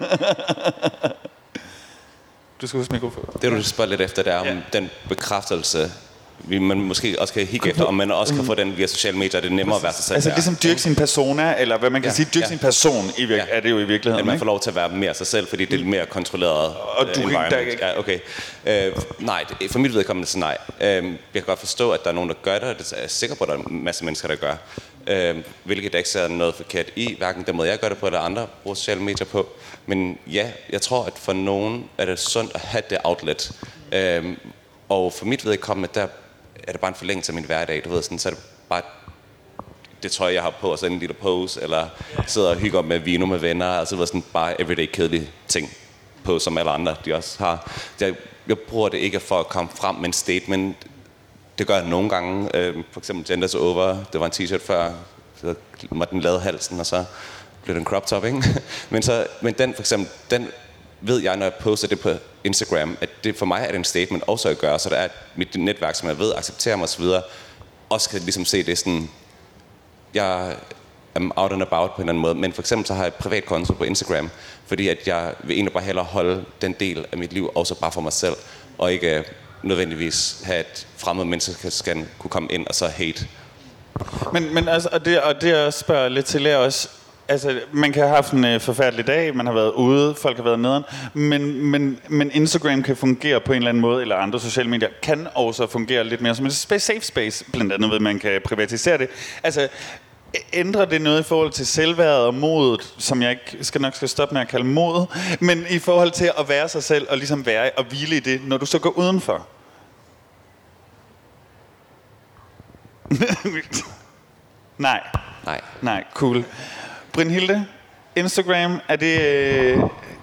du skal huske mikrofon. Det du spørger lidt efter, det er om ja. den bekræftelse, vi man måske også kan hikke efter, om man også kan få den via sociale medier, det er nemmere at være sig selv. Altså ligesom dyrke sin persona, eller hvad man kan ja, sige, dyrke ja. sin person, i virke, ja. er det jo i virkeligheden. At man får lov til at være mere sig selv, fordi det er mere kontrolleret Og du environment. Kan, ikke... Ja, okay. Uh, nej, for mit vedkommende så nej. Uh, jeg kan godt forstå, at der er nogen, der gør det, og det er jeg sikker på, at der er en masse mennesker, der gør. Uh, hvilket der ikke ser noget forkert i, hverken den måde, jeg gør det på, eller andre bruger sociale medier på. Men ja, jeg tror, at for nogen er det sundt at have det outlet. Uh, og for mit vedkommende, der er det bare en forlængelse af min hverdag, du ved, sådan, så er det bare det tøj, jeg har på, og så en lille pose, eller sidder og hygger med vino med venner, altså ved, sådan bare everyday kedelige ting på, som alle andre, de også har. Jeg, jeg bruger det ikke for at komme frem med en statement. Det gør jeg nogle gange. Øh, for eksempel Genders Over, det var en t-shirt før, så måtte den lade halsen, og så blev det en crop top, ikke? [laughs] men, så, men den for eksempel, den ved jeg, når jeg poster det på Instagram, at det for mig er det en statement også at gøre, så der er mit netværk, som jeg ved accepterer mig osv., også kan ligesom se det sådan, jeg er out and about på en eller anden måde, men for eksempel så har jeg et privat konto på Instagram, fordi at jeg vil egentlig bare hellere holde den del af mit liv også bare for mig selv, og ikke øh, nødvendigvis have et fremmed menneske skal kunne komme ind og så hate. Men, men altså, og det, og det jeg spørger lidt til er også, Altså, man kan have haft en øh, forfærdelig dag, man har været ude, folk har været nederen, men, men, men Instagram kan fungere på en eller anden måde, eller andre sociale medier kan også fungere lidt mere som en safe space, blandt andet ved, at man kan privatisere det. Altså, ændrer det noget i forhold til selvværdet og modet, som jeg ikke skal nok skal stoppe med at kalde mod, men i forhold til at være sig selv og ligesom være og hvile i det, når du så går udenfor? [laughs] Nej, Nej. nej, cool. Brynhilde, Instagram, er det, øh,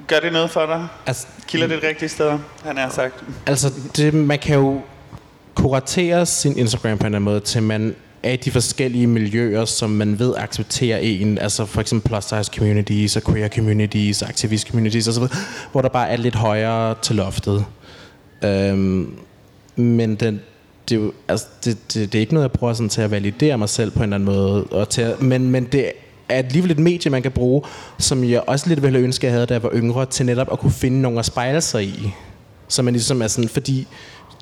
gør det noget for dig? Altså, Kilder det et rigtigt sted, han har sagt? Altså, det, man kan jo kuratere sin Instagram på en eller anden måde, til man er i de forskellige miljøer, som man ved accepterer en, altså for eksempel plus size communities, og queer communities, og activist communities osv., hvor der bare er lidt højere til loftet. Øhm, men den, det, er jo, altså, det, det, det, er ikke noget, jeg bruger sådan til at validere mig selv på en eller anden måde, og til at, men, men det er alligevel et medie, man kan bruge, som jeg også lidt ville ønske, jeg havde, da jeg var yngre, til netop at kunne finde nogen at spejle sig i. Så man ligesom er sådan, fordi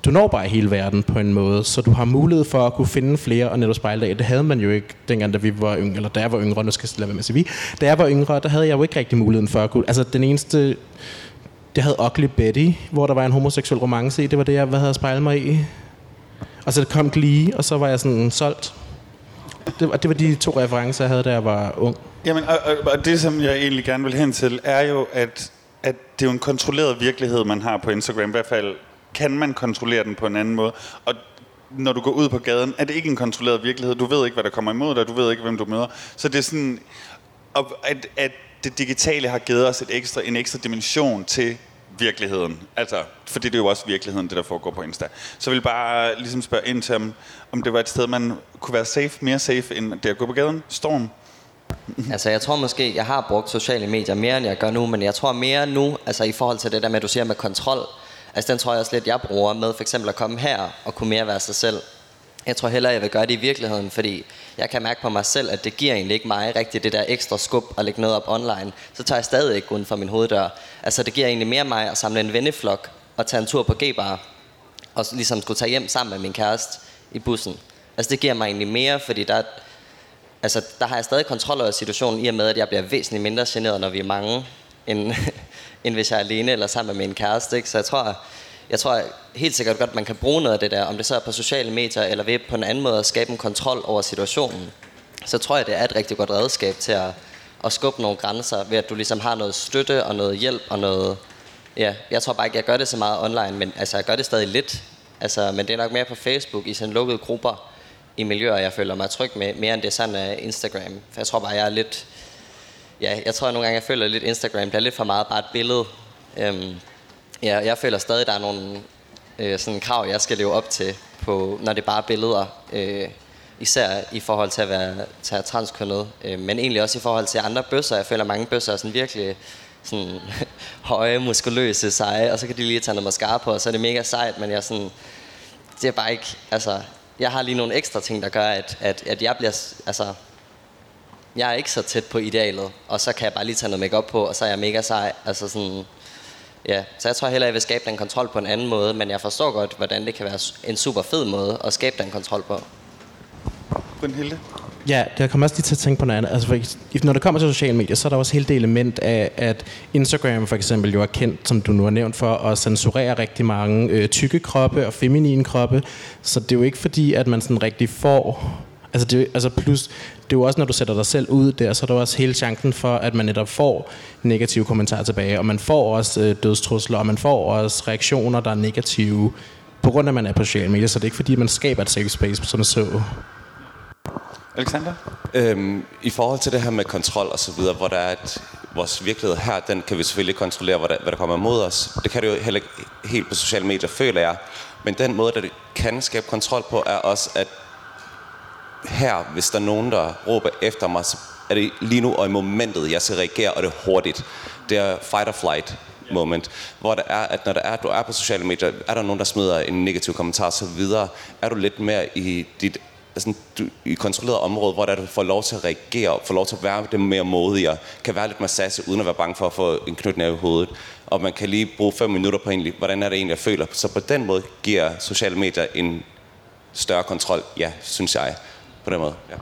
du når bare hele verden på en måde, så du har mulighed for at kunne finde flere og netop spejle dig. Det havde man jo ikke dengang, da vi var yngre, eller da jeg var yngre, nu skal jeg lade være med at sige vi. Da jeg var yngre, der havde jeg jo ikke rigtig muligheden for at kunne, altså den eneste, det havde Ugly Betty, hvor der var en homoseksuel romance i, det var det, jeg hvad havde spejlet mig i. Altså, og så kom Glee, og så var jeg sådan solgt. Det var, det var de to referencer, jeg havde, da jeg var ung. Jamen, og, og, og det, som jeg egentlig gerne vil hen til, er jo, at, at det er jo en kontrolleret virkelighed, man har på Instagram. I hvert fald kan man kontrollere den på en anden måde. Og når du går ud på gaden, er det ikke en kontrolleret virkelighed. Du ved ikke, hvad der kommer imod dig. Du ved ikke, hvem du møder. Så det er sådan, at, at det digitale har givet os et ekstra, en ekstra dimension til virkeligheden. Altså, for det er jo også virkeligheden, det der foregår på Insta. Så jeg vil bare ligesom spørge ind til, om, om det var et sted, man kunne være safe, mere safe, end det at gå på gaden. Storm. [laughs] Altså jeg tror måske, jeg har brugt sociale medier mere, end jeg gør nu, men jeg tror mere nu, altså i forhold til det der med, at du siger med kontrol, altså den tror jeg også lidt, jeg bruger med for eksempel at komme her og kunne mere være sig selv. Jeg tror hellere, jeg vil gøre det i virkeligheden, fordi jeg kan mærke på mig selv, at det giver egentlig ikke mig rigtigt det der ekstra skub at lægge noget op online. Så tager jeg stadig ikke uden for min hoveddør. Altså det giver egentlig mere mig at samle en venneflok og tage en tur på G-bar, og ligesom skulle tage hjem sammen med min kæreste i bussen. Altså det giver mig egentlig mere, fordi der, altså, der har jeg stadig kontrol over situationen, i og med, at jeg bliver væsentligt mindre generet, når vi er mange, end, [laughs] end hvis jeg er alene eller sammen med min kæreste. Ikke? Så jeg tror, jeg tror helt sikkert godt, at man kan bruge noget af det der, om det så er på sociale medier, eller ved på en anden måde at skabe en kontrol over situationen. Så tror jeg, det er et rigtig godt redskab til at, at skubbe nogle grænser, ved at du ligesom har noget støtte og noget hjælp og noget... Ja, jeg tror bare ikke, jeg gør det så meget online, men altså, jeg gør det stadig lidt. Altså, men det er nok mere på Facebook i sådan lukkede grupper i miljøer, jeg føler mig tryg med, mere end det sådan af Instagram. For jeg tror bare, jeg er lidt... Ja, jeg tror at nogle gange, jeg føler lidt Instagram bliver lidt for meget bare et billede. Øhm, ja, jeg føler stadig, der er nogle øh, sådan krav, jeg skal leve op til, på, når det er bare billeder. Øh, især i forhold til at være, til at transkønnet, øh, men egentlig også i forhold til andre bøsser. Jeg føler, at mange bøsser er sådan virkelig sådan [laughs] høje, muskuløse, seje, og så kan de lige tage noget mascara på, og så er det mega sejt, men jeg er sådan, det er bare ikke, altså, jeg har lige nogle ekstra ting, der gør, at, at, at jeg bliver, altså, jeg er ikke så tæt på idealet, og så kan jeg bare lige tage noget makeup på, og så er jeg mega sej, altså sådan, ja, så jeg tror heller, jeg vil skabe den kontrol på en anden måde, men jeg forstår godt, hvordan det kan være en super fed måde at skabe den kontrol på. Brynhilde? Ja, det kommer også lige til at tænke på noget andet. Altså, for, når det kommer til sociale medier, så er der også hele det element af, at Instagram for eksempel jo er kendt, som du nu har nævnt, for at censurere rigtig mange øh, tykke kroppe og feminine kroppe. Så det er jo ikke fordi, at man sådan rigtig får... Altså, det, altså plus, det er jo også, når du sætter dig selv ud der, så er der også hele chancen for, at man netop får negative kommentarer tilbage, og man får også øh, dødstrusler, og man får også reaktioner, der er negative, på grund af, at man er på sociale medier, så det er ikke fordi, man skaber et safe space, som så. Alexander? Øhm, I forhold til det her med kontrol og så videre, hvor der er et, vores virkelighed her, den kan vi selvfølgelig kontrollere, hvad der, hvad der kommer imod os. Det kan det jo heller ikke helt på sociale medier, føler jeg. Men den måde, der det kan skabe kontrol på, er også, at her, hvis der er nogen, der råber efter mig, så er det lige nu og i momentet, jeg skal reagere, og det er hurtigt. Det er fight or flight moment, hvor der er, at når der er, du er på sociale medier, er der nogen, der smider en negativ kommentar, så videre, er du lidt mere i dit altså, du, i kontrolleret område, hvor der du får lov til at reagere, får lov til at være det mere modigere, kan være lidt massage, uden at være bange for at få en knytnæve i hovedet. Og man kan lige bruge fem minutter på egentlig, hvordan er det egentlig, jeg føler. Så på den måde giver sociale medier en større kontrol, ja, synes jeg. På den måde, ja.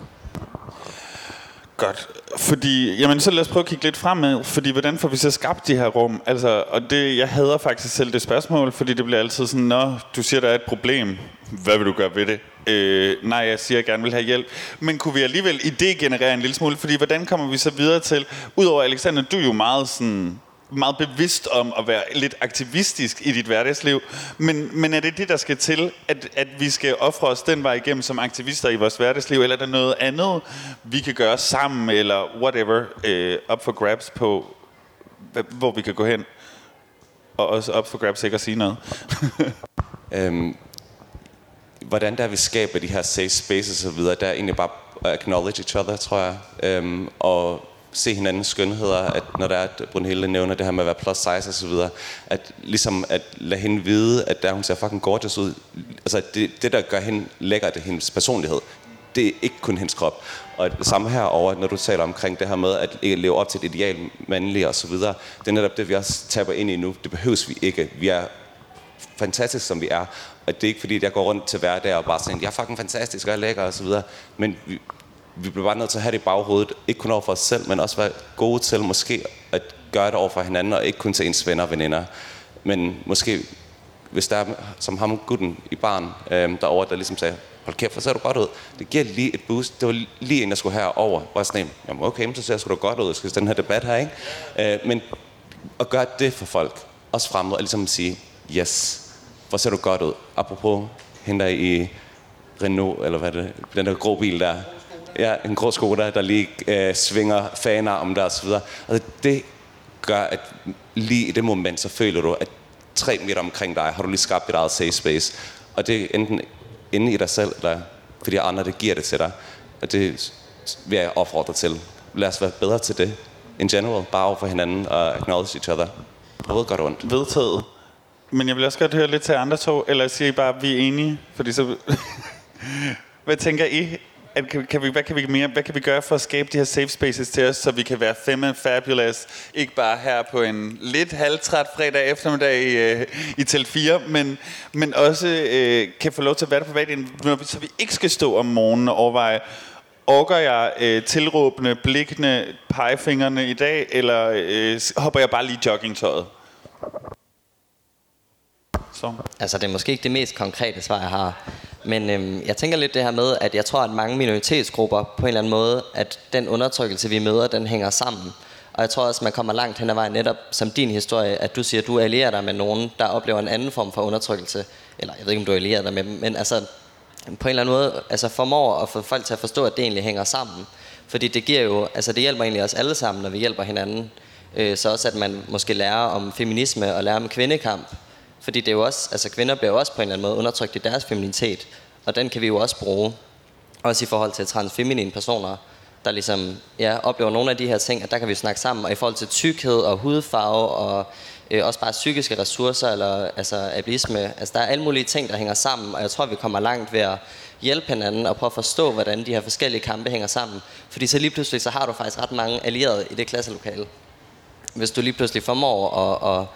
Godt. Fordi, jamen så lad os prøve at kigge lidt fremad, fordi hvordan får vi så skabt de her rum? Altså, og det, jeg hader faktisk selv det spørgsmål, fordi det bliver altid sådan, Nå, du siger, der er et problem. Hvad vil du gøre ved det? Øh, nej, jeg siger, at jeg gerne vil have hjælp. Men kunne vi alligevel idégenerere en lille smule? Fordi hvordan kommer vi så videre til, udover Alexander, du er jo meget sådan meget bevidst om at være lidt aktivistisk i dit hverdagsliv. Men, men er det det, der skal til, at, at vi skal ofre os den vej igennem som aktivister i vores hverdagsliv, eller er der noget andet, vi kan gøre sammen, eller whatever, øh, up for grabs på, hvor vi kan gå hen? Og også op for grabs ikke at sige noget. [laughs] øhm, hvordan der vi skaber de her safe spaces og videre, der er egentlig bare acknowledge each other, tror jeg. Øhm, og se hinandens skønheder, at når der er, at Brunhilde nævner det her med at være plus size og så videre, at ligesom at lade hende vide, at der hun ser fucking gorgeous ud. Altså det, det der gør hende lækker, det er hendes personlighed. Det er ikke kun hendes krop. Og det samme herover, når du taler omkring det her med at leve op til et ideal mandlig og så videre, det er netop det, vi også taber ind i nu. Det behøves vi ikke. Vi er fantastisk, som vi er. Og det er ikke fordi, at jeg går rundt til hverdag og bare siger, jeg er fucking fantastisk, og jeg er lækker og så videre. Men vi, vi bliver bare nødt til at have det i baghovedet, ikke kun over for os selv, men også være gode til måske at gøre det over for hinanden, og ikke kun til ens venner og veninder. Men måske, hvis der er, som ham gutten i barn øh, derovre, der ligesom sagde, hold kæft, hvor ser du godt ud. Det giver lige et boost. Det var lige en, der skulle herover. Hvor jeg sådan, jamen okay, så ser du godt ud, skal den her debat her, ikke? Øh, men at gøre det for folk, også fremme og ligesom at sige, yes, hvor ser du godt ud. Apropos hende der i Renault, eller hvad det den der grå bil der. Ja, en grå Skoda, der lige øh, svinger fanarmen der og så videre. Altså, det gør, at lige i det moment, så føler du, at tre meter omkring dig, har du lige skabt dit eget safe space. Og det er enten inde i dig selv, eller fordi andre, det giver det til dig. Og det vil jeg opfordre til. Lad os være bedre til det. In general, bare over for hinanden og acknowledge each other. Både godt og ondt. Vedtaget. Men jeg vil også godt høre lidt til andre to, eller siger I bare, at vi er enige? Fordi så... [laughs] hvad tænker I? At, kan, kan vi, hvad, kan vi mere, hvad kan vi gøre for at skabe de her safe spaces til os, så vi kan være fem and fabulous, ikke bare her på en lidt halvtræt fredag eftermiddag i, øh, i tel 4, men, men også øh, kan få lov til at være der på hverdagen, så vi ikke skal stå om morgenen og overveje, orker jeg øh, tilråbende, blikkende pegefingrene i dag, eller øh, hopper jeg bare lige joggingtøjet? Så. Altså, det er måske ikke det mest konkrete svar, jeg har. Men øhm, jeg tænker lidt det her med, at jeg tror, at mange minoritetsgrupper på en eller anden måde, at den undertrykkelse, vi møder, den hænger sammen. Og jeg tror også, man kommer langt hen ad vejen netop som din historie, at du siger, at du allierer dig med nogen, der oplever en anden form for undertrykkelse. Eller jeg ved ikke, om du allierer dig med dem, men altså på en eller anden måde altså formår at få folk til at forstå, at det egentlig hænger sammen. Fordi det giver jo, altså det hjælper egentlig os alle sammen, når vi hjælper hinanden. Øh, så også at man måske lærer om feminisme og lærer om kvindekamp fordi det er jo også, altså kvinder bliver jo også på en eller anden måde undertrykt i deres feminitet, og den kan vi jo også bruge, også i forhold til transfeminine personer, der ligesom ja, oplever nogle af de her ting, at der kan vi snakke sammen, og i forhold til tykkhed og hudfarve, og øh, også bare psykiske ressourcer, eller altså ableisme, altså der er alle mulige ting, der hænger sammen, og jeg tror, vi kommer langt ved at hjælpe hinanden og prøve at forstå, hvordan de her forskellige kampe hænger sammen. Fordi så lige pludselig, så har du faktisk ret mange allierede i det klasselokale. Hvis du lige pludselig formår at, at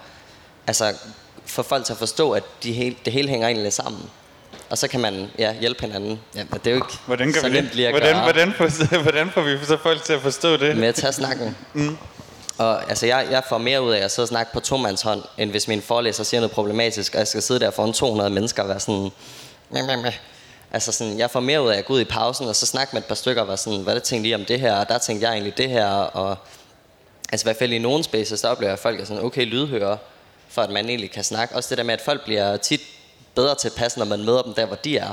altså, få folk til at forstå, at de hele, det hele hænger egentlig sammen. Og så kan man ja, hjælpe hinanden. Ja, men det er jo ikke hvordan kan så vi nemt lige at hvordan, gøre. Hvordan, får, hvordan får vi så folk til at forstå det? Med at tage snakken. Mm. Og altså, jeg, jeg får mere ud af at sidde og snakke på tomandshånd, end hvis min forelæser siger noget problematisk, og jeg skal sidde der foran 200 mennesker og være sådan... Mæh, mæh, mæh. Altså sådan, jeg får mere ud af at gå ud i pausen, og så snakke med et par stykker, og være sådan, hvad der tænkte lige om det her, og der tænkte jeg egentlig det her, og altså i hvert fald i nogle spaces, der oplever jeg, at folk er sådan, okay, lydhører, for at man egentlig kan snakke. Også det der med, at folk bliver tit bedre til passe, når man møder dem der, hvor de er,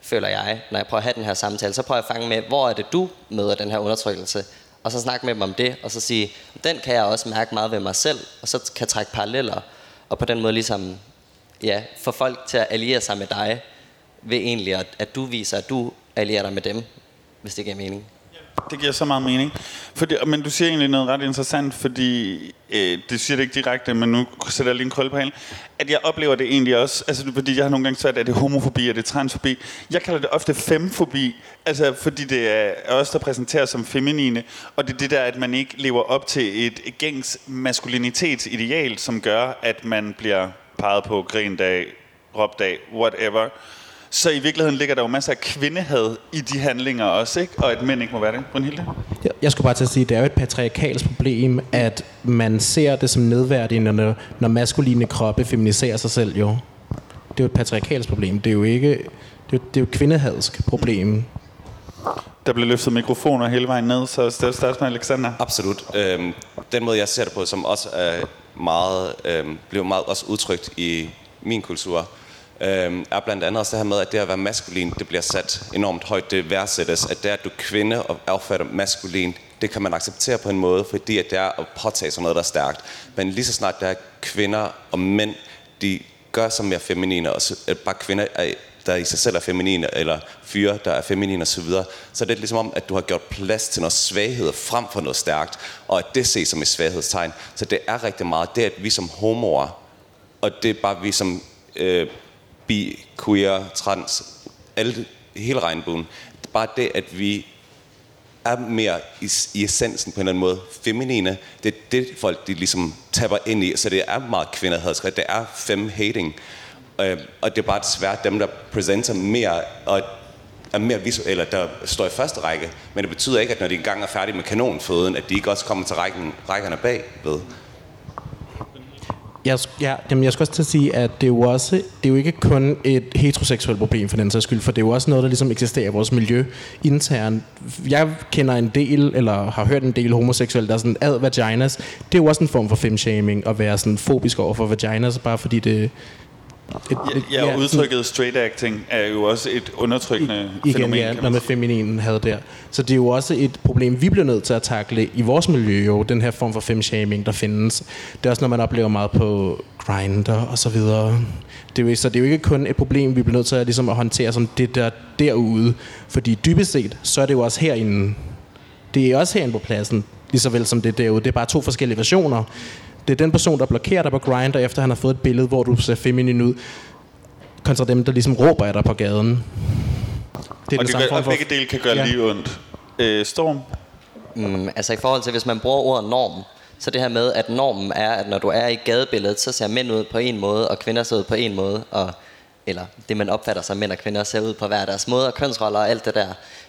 føler jeg, når jeg prøver at have den her samtale. Så prøver jeg at fange med, hvor er det, du møder den her undertrykkelse? Og så snakke med dem om det, og så sige, den kan jeg også mærke meget ved mig selv, og så kan trække paralleller, og på den måde ligesom, ja, få folk til at alliere sig med dig, ved egentlig, at, at du viser, at du allierer dig med dem, hvis det giver mening. Det giver så meget mening. Fordi, men du siger egentlig noget ret interessant, fordi øh, det siger det ikke direkte, men nu sætter jeg lige en krølle på halen, at jeg oplever det egentlig også, altså fordi jeg har nogle gange svært, at det er homofobi, er det transfobi. Jeg kalder det ofte femfobi, altså fordi det er os, der præsenterer som feminine, og det er det der, at man ikke lever op til et gængs maskulinitetsideal, som gør, at man bliver peget på grindag, råbdag, whatever. Så i virkeligheden ligger der jo masser af kvindehad i de handlinger også, ikke? Og at mænd ikke må være det. Brunhilde? Jeg skulle bare til at sige, at det er jo et patriarkalsk problem, at man ser det som nedværdigende, når, når maskuline kroppe feminiserer sig selv, jo. Det er jo et patriarkalsk problem. Det er jo ikke... Det er jo, det er jo et kvindehadsk problem. der bliver løftet mikrofoner hele vejen ned, så det starte med Alexander. Absolut. Øhm, den måde, jeg ser det på, som også er meget, øhm, bliver meget også udtrykt i min kultur, øh, er blandt andet også det her med, at det at være maskulin, det bliver sat enormt højt, det værdsættes, at det at du er kvinde og opfatter maskulin, det kan man acceptere på en måde, fordi at det er at påtage sig noget, der er stærkt. Men lige så snart der er kvinder og mænd, de gør sig mere feminine, og så, øh, bare kvinder er, der i sig selv er feminine, eller fyre, der er feminine osv., så, videre, så er det ligesom om, at du har gjort plads til noget svaghed frem for noget stærkt, og at det ses som et svaghedstegn. Så det er rigtig meget det, at vi som homoer, og det er bare vi som øh, bi, queer, trans, alle, hele regnbuen, bare det, at vi er mere i, i essensen på en eller anden måde feminine. Det er det, folk de ligesom taber ind i. Så det er meget kvinderhadskridt. Det er fem-hating. Øh, og det er bare desværre dem, der presenter mere og er mere visuelle, der står i første række. Men det betyder ikke, at når de engang er færdige med kanonføden, at de ikke også kommer til rækken, rækkerne bag ved. Jeg, ja, jamen jeg skal også til at sige, at det er jo også, det er jo ikke kun et heteroseksuelt problem for den sags skyld, for det er jo også noget, der ligesom eksisterer i vores miljø internt. Jeg kender en del, eller har hørt en del homoseksuelle, der er sådan, ad vaginas. Det er jo også en form for femshaming, at være sådan fobisk over for vaginas, bare fordi det, et, et, ja, ja, udtrykket straight acting er jo også et undertrykkende igen, fænomen. Ja, når med femininen havde der. Så det er jo også et problem, vi bliver nødt til at takle i vores miljø, jo, den her form for femshaming, der findes. Det er også, når man oplever meget på Grindr og så videre. Det er jo, så det er jo ikke kun et problem, vi bliver nødt til at, ligesom, at håndtere som det der derude. Fordi dybest set, så er det jo også herinde. Det er også herinde på pladsen, lige så vel som det derude. Det er bare to forskellige versioner. Det er den person, der blokerer dig på Grindr, efter han har fået et billede, hvor du ser feminin ud, kontra dem, der ligesom råber af dig på gaden. Det er og, det gør, og begge dele kan gøre ja. lige ondt. Øh, Storm? Mm, altså i forhold til, hvis man bruger ordet norm, så det her med, at normen er, at når du er i gadebilledet, så ser mænd ud på en måde, og kvinder ser ud på en måde, og, eller det man opfatter som mænd og kvinder ser ud på hver deres måde, og kønsroller og alt det der.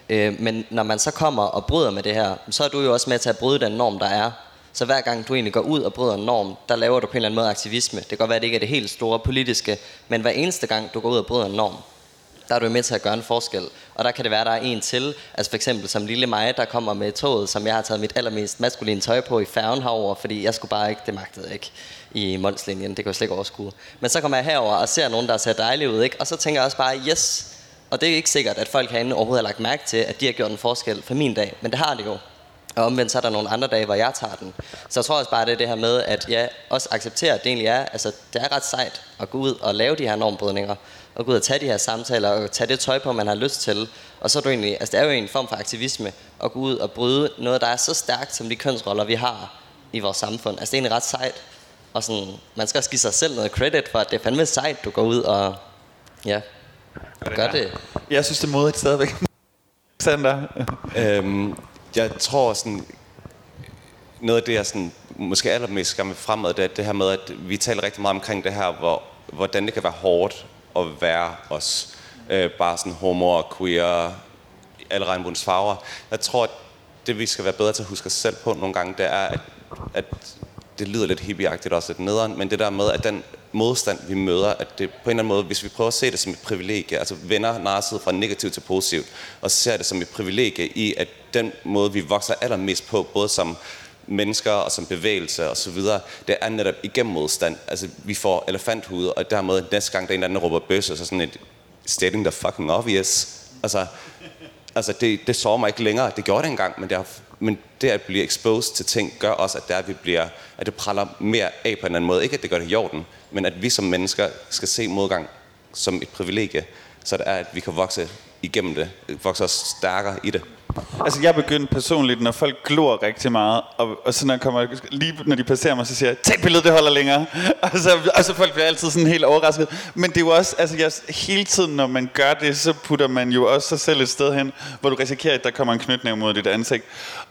Øh, men når man så kommer og bryder med det her, så er du jo også med til at bryde den norm, der er. Så hver gang du egentlig går ud og bryder en norm, der laver du på en eller anden måde aktivisme. Det kan godt være, at det ikke er det helt store politiske, men hver eneste gang du går ud og bryder en norm, der er du med til at gøre en forskel. Og der kan det være, der er en til, altså for eksempel som lille mig, der kommer med toget, som jeg har taget mit allermest maskuline tøj på i færgen herover, fordi jeg skulle bare ikke, det magtede ikke i Målslinjen. det kan jeg slet ikke overskue. Men så kommer jeg herover og ser nogen, der ser dejlige ud, ikke? og så tænker jeg også bare, yes, og det er ikke sikkert, at folk herinde overhovedet har lagt mærke til, at de har gjort en forskel for min dag, men det har de jo. Og omvendt så er der nogle andre dage, hvor jeg tager den. Så jeg tror også bare, det er det her med, at jeg også accepterer, at det egentlig er, altså det er ret sejt at gå ud og lave de her normbrydninger, og gå ud og tage de her samtaler, og tage det tøj på, man har lyst til. Og så er du egentlig, altså det er jo en form for aktivisme, at gå ud og bryde noget, der er så stærkt, som de kønsroller, vi har i vores samfund. Altså det er egentlig ret sejt. Og sådan, man skal også give sig selv noget credit for, at det er fandme sejt, du går ud og ja, gør det. Jeg synes, det er modigt stadigvæk. [laughs] Sander? øhm, jeg tror sådan, noget af det, jeg sådan, måske allermest skal med fremad, det er det her med, at vi taler rigtig meget omkring det her, hvor, hvordan det kan være hårdt at være os. Øh, bare sådan homo og queer, alle regnbuens farver. Jeg tror, at det vi skal være bedre til at huske os selv på nogle gange, det er, at, at det lyder lidt hippieagtigt også lidt nederen, men det der med, at den modstand, vi møder, at det på en eller anden måde, hvis vi prøver at se det som et privilegie, altså vender narrativet fra negativt til positivt, og ser det som et privilegie i, at den måde, vi vokser allermest på, både som mennesker og som bevægelse og så videre, det er netop igennem modstand. Altså, vi får elefanthud, og dermed næste gang, der er en eller anden, råber bøsse, så sådan et stating the fucking obvious. Altså, altså det, det sover mig ikke længere. Det gjorde det engang, men det, er, men det at blive exposed til ting, gør også, at, det, er, at, vi bliver, at det praller mere af på en anden måde. Ikke at det gør det i orden, men at vi som mennesker skal se modgang som et privilegie, så det er, at vi kan vokse igennem det, vokse os stærkere i det. Altså jeg begyndte personligt, når folk glor rigtig meget, og, og så når, kommer, lige når de passerer mig, så siger jeg, tag billedet, det holder længere. [laughs] Og så, og så folk bliver altid sådan helt overrasket. Men det er jo også, altså jeg, hele tiden, når man gør det, så putter man jo også sig selv et sted hen, hvor du risikerer, at der kommer en knytnæv mod dit ansigt.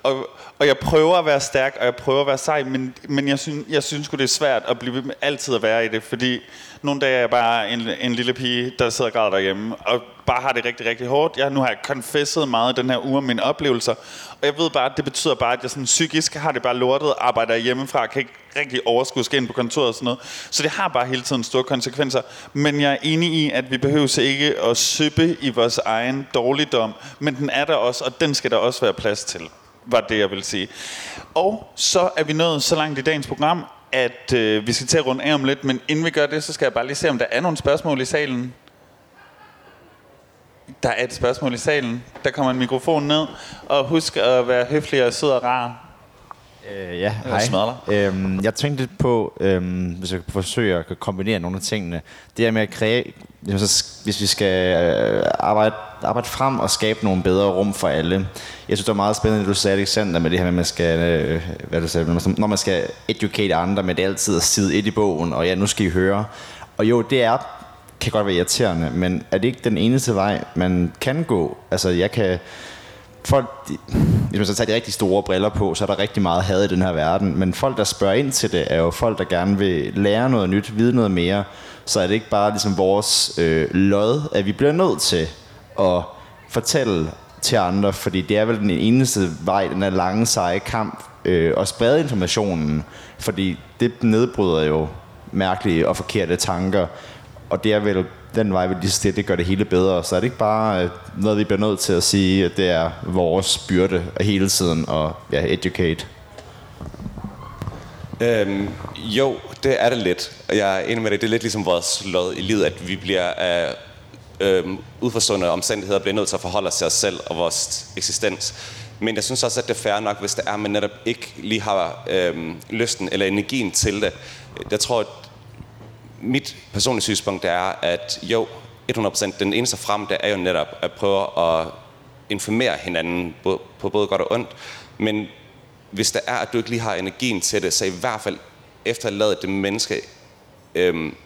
Og, Og jeg prøver at være stærk, og jeg prøver at være sej, men, men jeg, synes, jeg synes det er svært at blive med altid at være i det, fordi nogle dage er jeg bare en, en lille pige, der sidder og græder derhjemme, og bare har det rigtig, rigtig hårdt. Jeg, nu har jeg confesset meget den her uge om mine oplevelser, og jeg ved bare, at det betyder bare, at jeg sådan psykisk har det bare lortet, arbejder hjemmefra, kan ikke rigtig overskue skal ind på kontoret og sådan noget. Så det har bare hele tiden store konsekvenser. Men jeg er enig i, at vi behøver ikke at søbe i vores egen dårligdom, men den er der også, og den skal der også være plads til var det, jeg vil sige. Og så er vi nået så langt i dagens program, at øh, vi skal til at runde af om lidt, men inden vi gør det, så skal jeg bare lige se, om der er nogle spørgsmål i salen. Der er et spørgsmål i salen. Der kommer en mikrofon ned. Og husk at være høflig og sød og rar. Øh, ja, hej. Øhm, jeg tænkte lidt på, øhm, hvis jeg kan forsøge at kombinere nogle af tingene. Det her med at kræve, hvis vi skal øh, arbejde, arbejde frem og skabe nogle bedre rum for alle. Jeg synes, det var meget spændende, det du sagde, Alexander, med det her med, at man skal, øh, hvad du sagde, når man skal educate andre, med det altid at sidde et i bogen, og ja, nu skal I høre. Og jo, det er kan godt være irriterende, men er det ikke den eneste vej, man kan gå? Altså, jeg kan folk, de, hvis man så tager de rigtig store briller på, så er der rigtig meget had i den her verden. Men folk, der spørger ind til det, er jo folk, der gerne vil lære noget nyt, vide noget mere. Så er det ikke bare ligesom vores øh, lod, at vi bliver nødt til at fortælle til andre, fordi det er vel den eneste vej, den er lange, seje kamp, øh, at sprede informationen, fordi det nedbryder jo mærkelige og forkerte tanker, og det er vel den vej, vi lige det gør det hele bedre. Så er det ikke bare øh, noget, vi bliver nødt til at sige, at det er vores byrde hele tiden at ja, educate? Øhm, jo, det er det lidt. Jeg er enig med det. Det er lidt ligesom vores lod i livet, at vi bliver af øhm, udforstående omstændigheder bliver nødt til at forholde os til os selv og vores eksistens. Men jeg synes også, at det er fair nok, hvis det er, at man netop ikke lige har øhm, lysten eller energien til det. Jeg tror, at mit personlige synspunkt er, at jo, 100% den eneste frem, der er jo netop at prøve at informere hinanden på både godt og ondt. Men hvis der er, at du ikke lige har energien til det, så i hvert fald efterlade det menneske, øhm,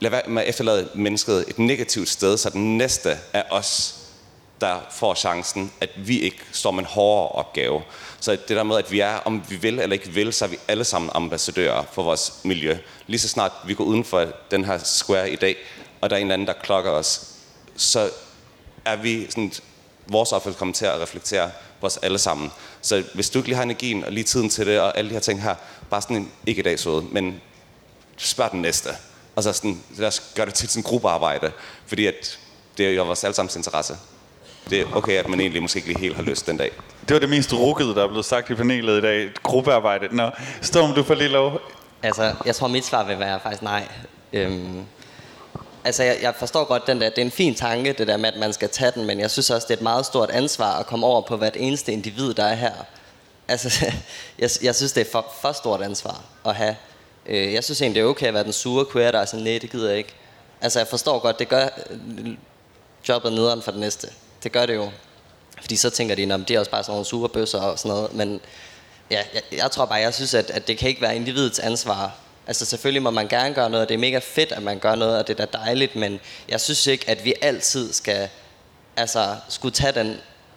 lad være med at efterlade mennesket et negativt sted, så den næste er os, der får chancen, at vi ikke står med en hårdere opgave. Så det der med, at vi er, om vi vil eller ikke vil, så er vi alle sammen ambassadører for vores miljø. Lige så snart vi går uden for den her square i dag, og der er en eller anden, der klokker os, så er vi sådan, vores opfattelse kommer til at reflektere på os alle sammen. Så hvis du ikke lige har energien og lige tiden til det, og alle de her ting her, bare sådan en ikke i dag så men spørg den næste. Og så sådan, lad os gøre det til sådan en gruppearbejde, fordi at det er jo vores allesammens interesse det er okay, at man egentlig måske ikke lige helt har lyst den dag. Det var det mest rukkede, der er blevet sagt i panelet i dag. Gruppearbejde. Nå, Storm, du får lige lov. Altså, jeg tror, mit svar vil være faktisk nej. Øhm, altså, jeg, jeg forstår godt den der, det er en fin tanke, det der med, at man skal tage den, men jeg synes også, det er et meget stort ansvar at komme over på hvert eneste individ, der er her. Altså, [laughs] jeg, jeg synes, det er for, for stort ansvar at have. Øh, jeg synes egentlig, det er okay at være den sure queer, der er sådan, nej, det gider jeg ikke. Altså, jeg forstår godt, det gør øh, jobbet nederen for det næste. Det gør det jo. Fordi så tænker de, at det er også bare sådan nogle sure bøsser og sådan noget. Men ja, jeg, jeg tror bare, jeg synes, at, at det kan ikke være individets ansvar. Altså selvfølgelig må man gerne gøre noget, og det er mega fedt, at man gør noget, og det er da dejligt, men jeg synes ikke, at vi altid skal altså, skulle tage den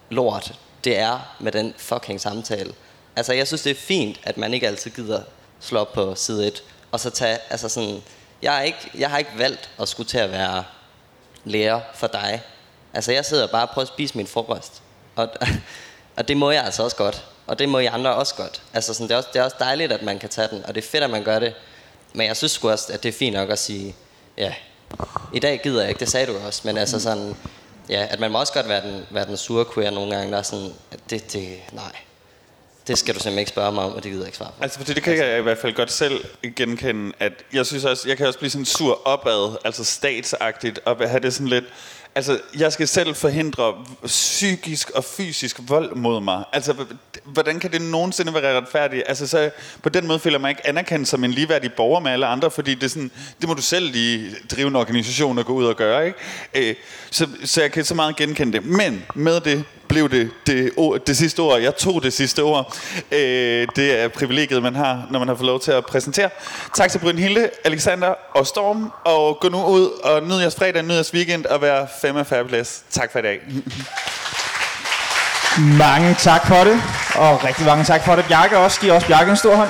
lort, det er med den fucking samtale. Altså jeg synes, det er fint, at man ikke altid gider slå op på side 1, og så tage, altså sådan, jeg, er ikke, jeg har ikke valgt at skulle til at være lærer for dig. Altså jeg sidder bare og prøver at spise min frokost. Og, [laughs] og det må jeg altså også godt. Og det må I andre også godt. Altså sådan, det, er også, det er også dejligt, at man kan tage den. Og det er fedt, at man gør det. Men jeg synes også, at det er fint nok at sige, ja, i dag gider jeg ikke, det sagde du også. Men altså sådan, ja, at man må også godt være den, være den sure queer nogle gange, der er sådan, det, det, nej. Det skal du simpelthen ikke spørge mig om, og det gider jeg ikke svare på. Altså, for det kan jeg i hvert fald godt selv genkende, at jeg synes også, jeg kan også blive sådan sur opad, altså statsagtigt, og have det sådan lidt, Altså, jeg skal selv forhindre psykisk og fysisk vold mod mig. Altså, hvordan kan det nogensinde være retfærdigt? Altså, så på den måde føler jeg mig ikke anerkendt som en ligeværdig borger med alle andre, fordi det, er sådan, det må du selv lige drive en organisation og gå ud og gøre, ikke? Øh, så, så jeg kan så meget genkende det. Men med det blev det det, ord, det sidste ord. Jeg tog det sidste ord. Øh, det er privilegiet, man har, når man har fået lov til at præsentere. Tak til Brynhilde, Alexander og Storm. Og gå nu ud og nyd jeres fredag, nyd jeres weekend og vær fem af fabulous. Tak for i dag. Mange tak for det. Og rigtig mange tak for det, Bjarke også. Giv også Bjarke en stor hånd.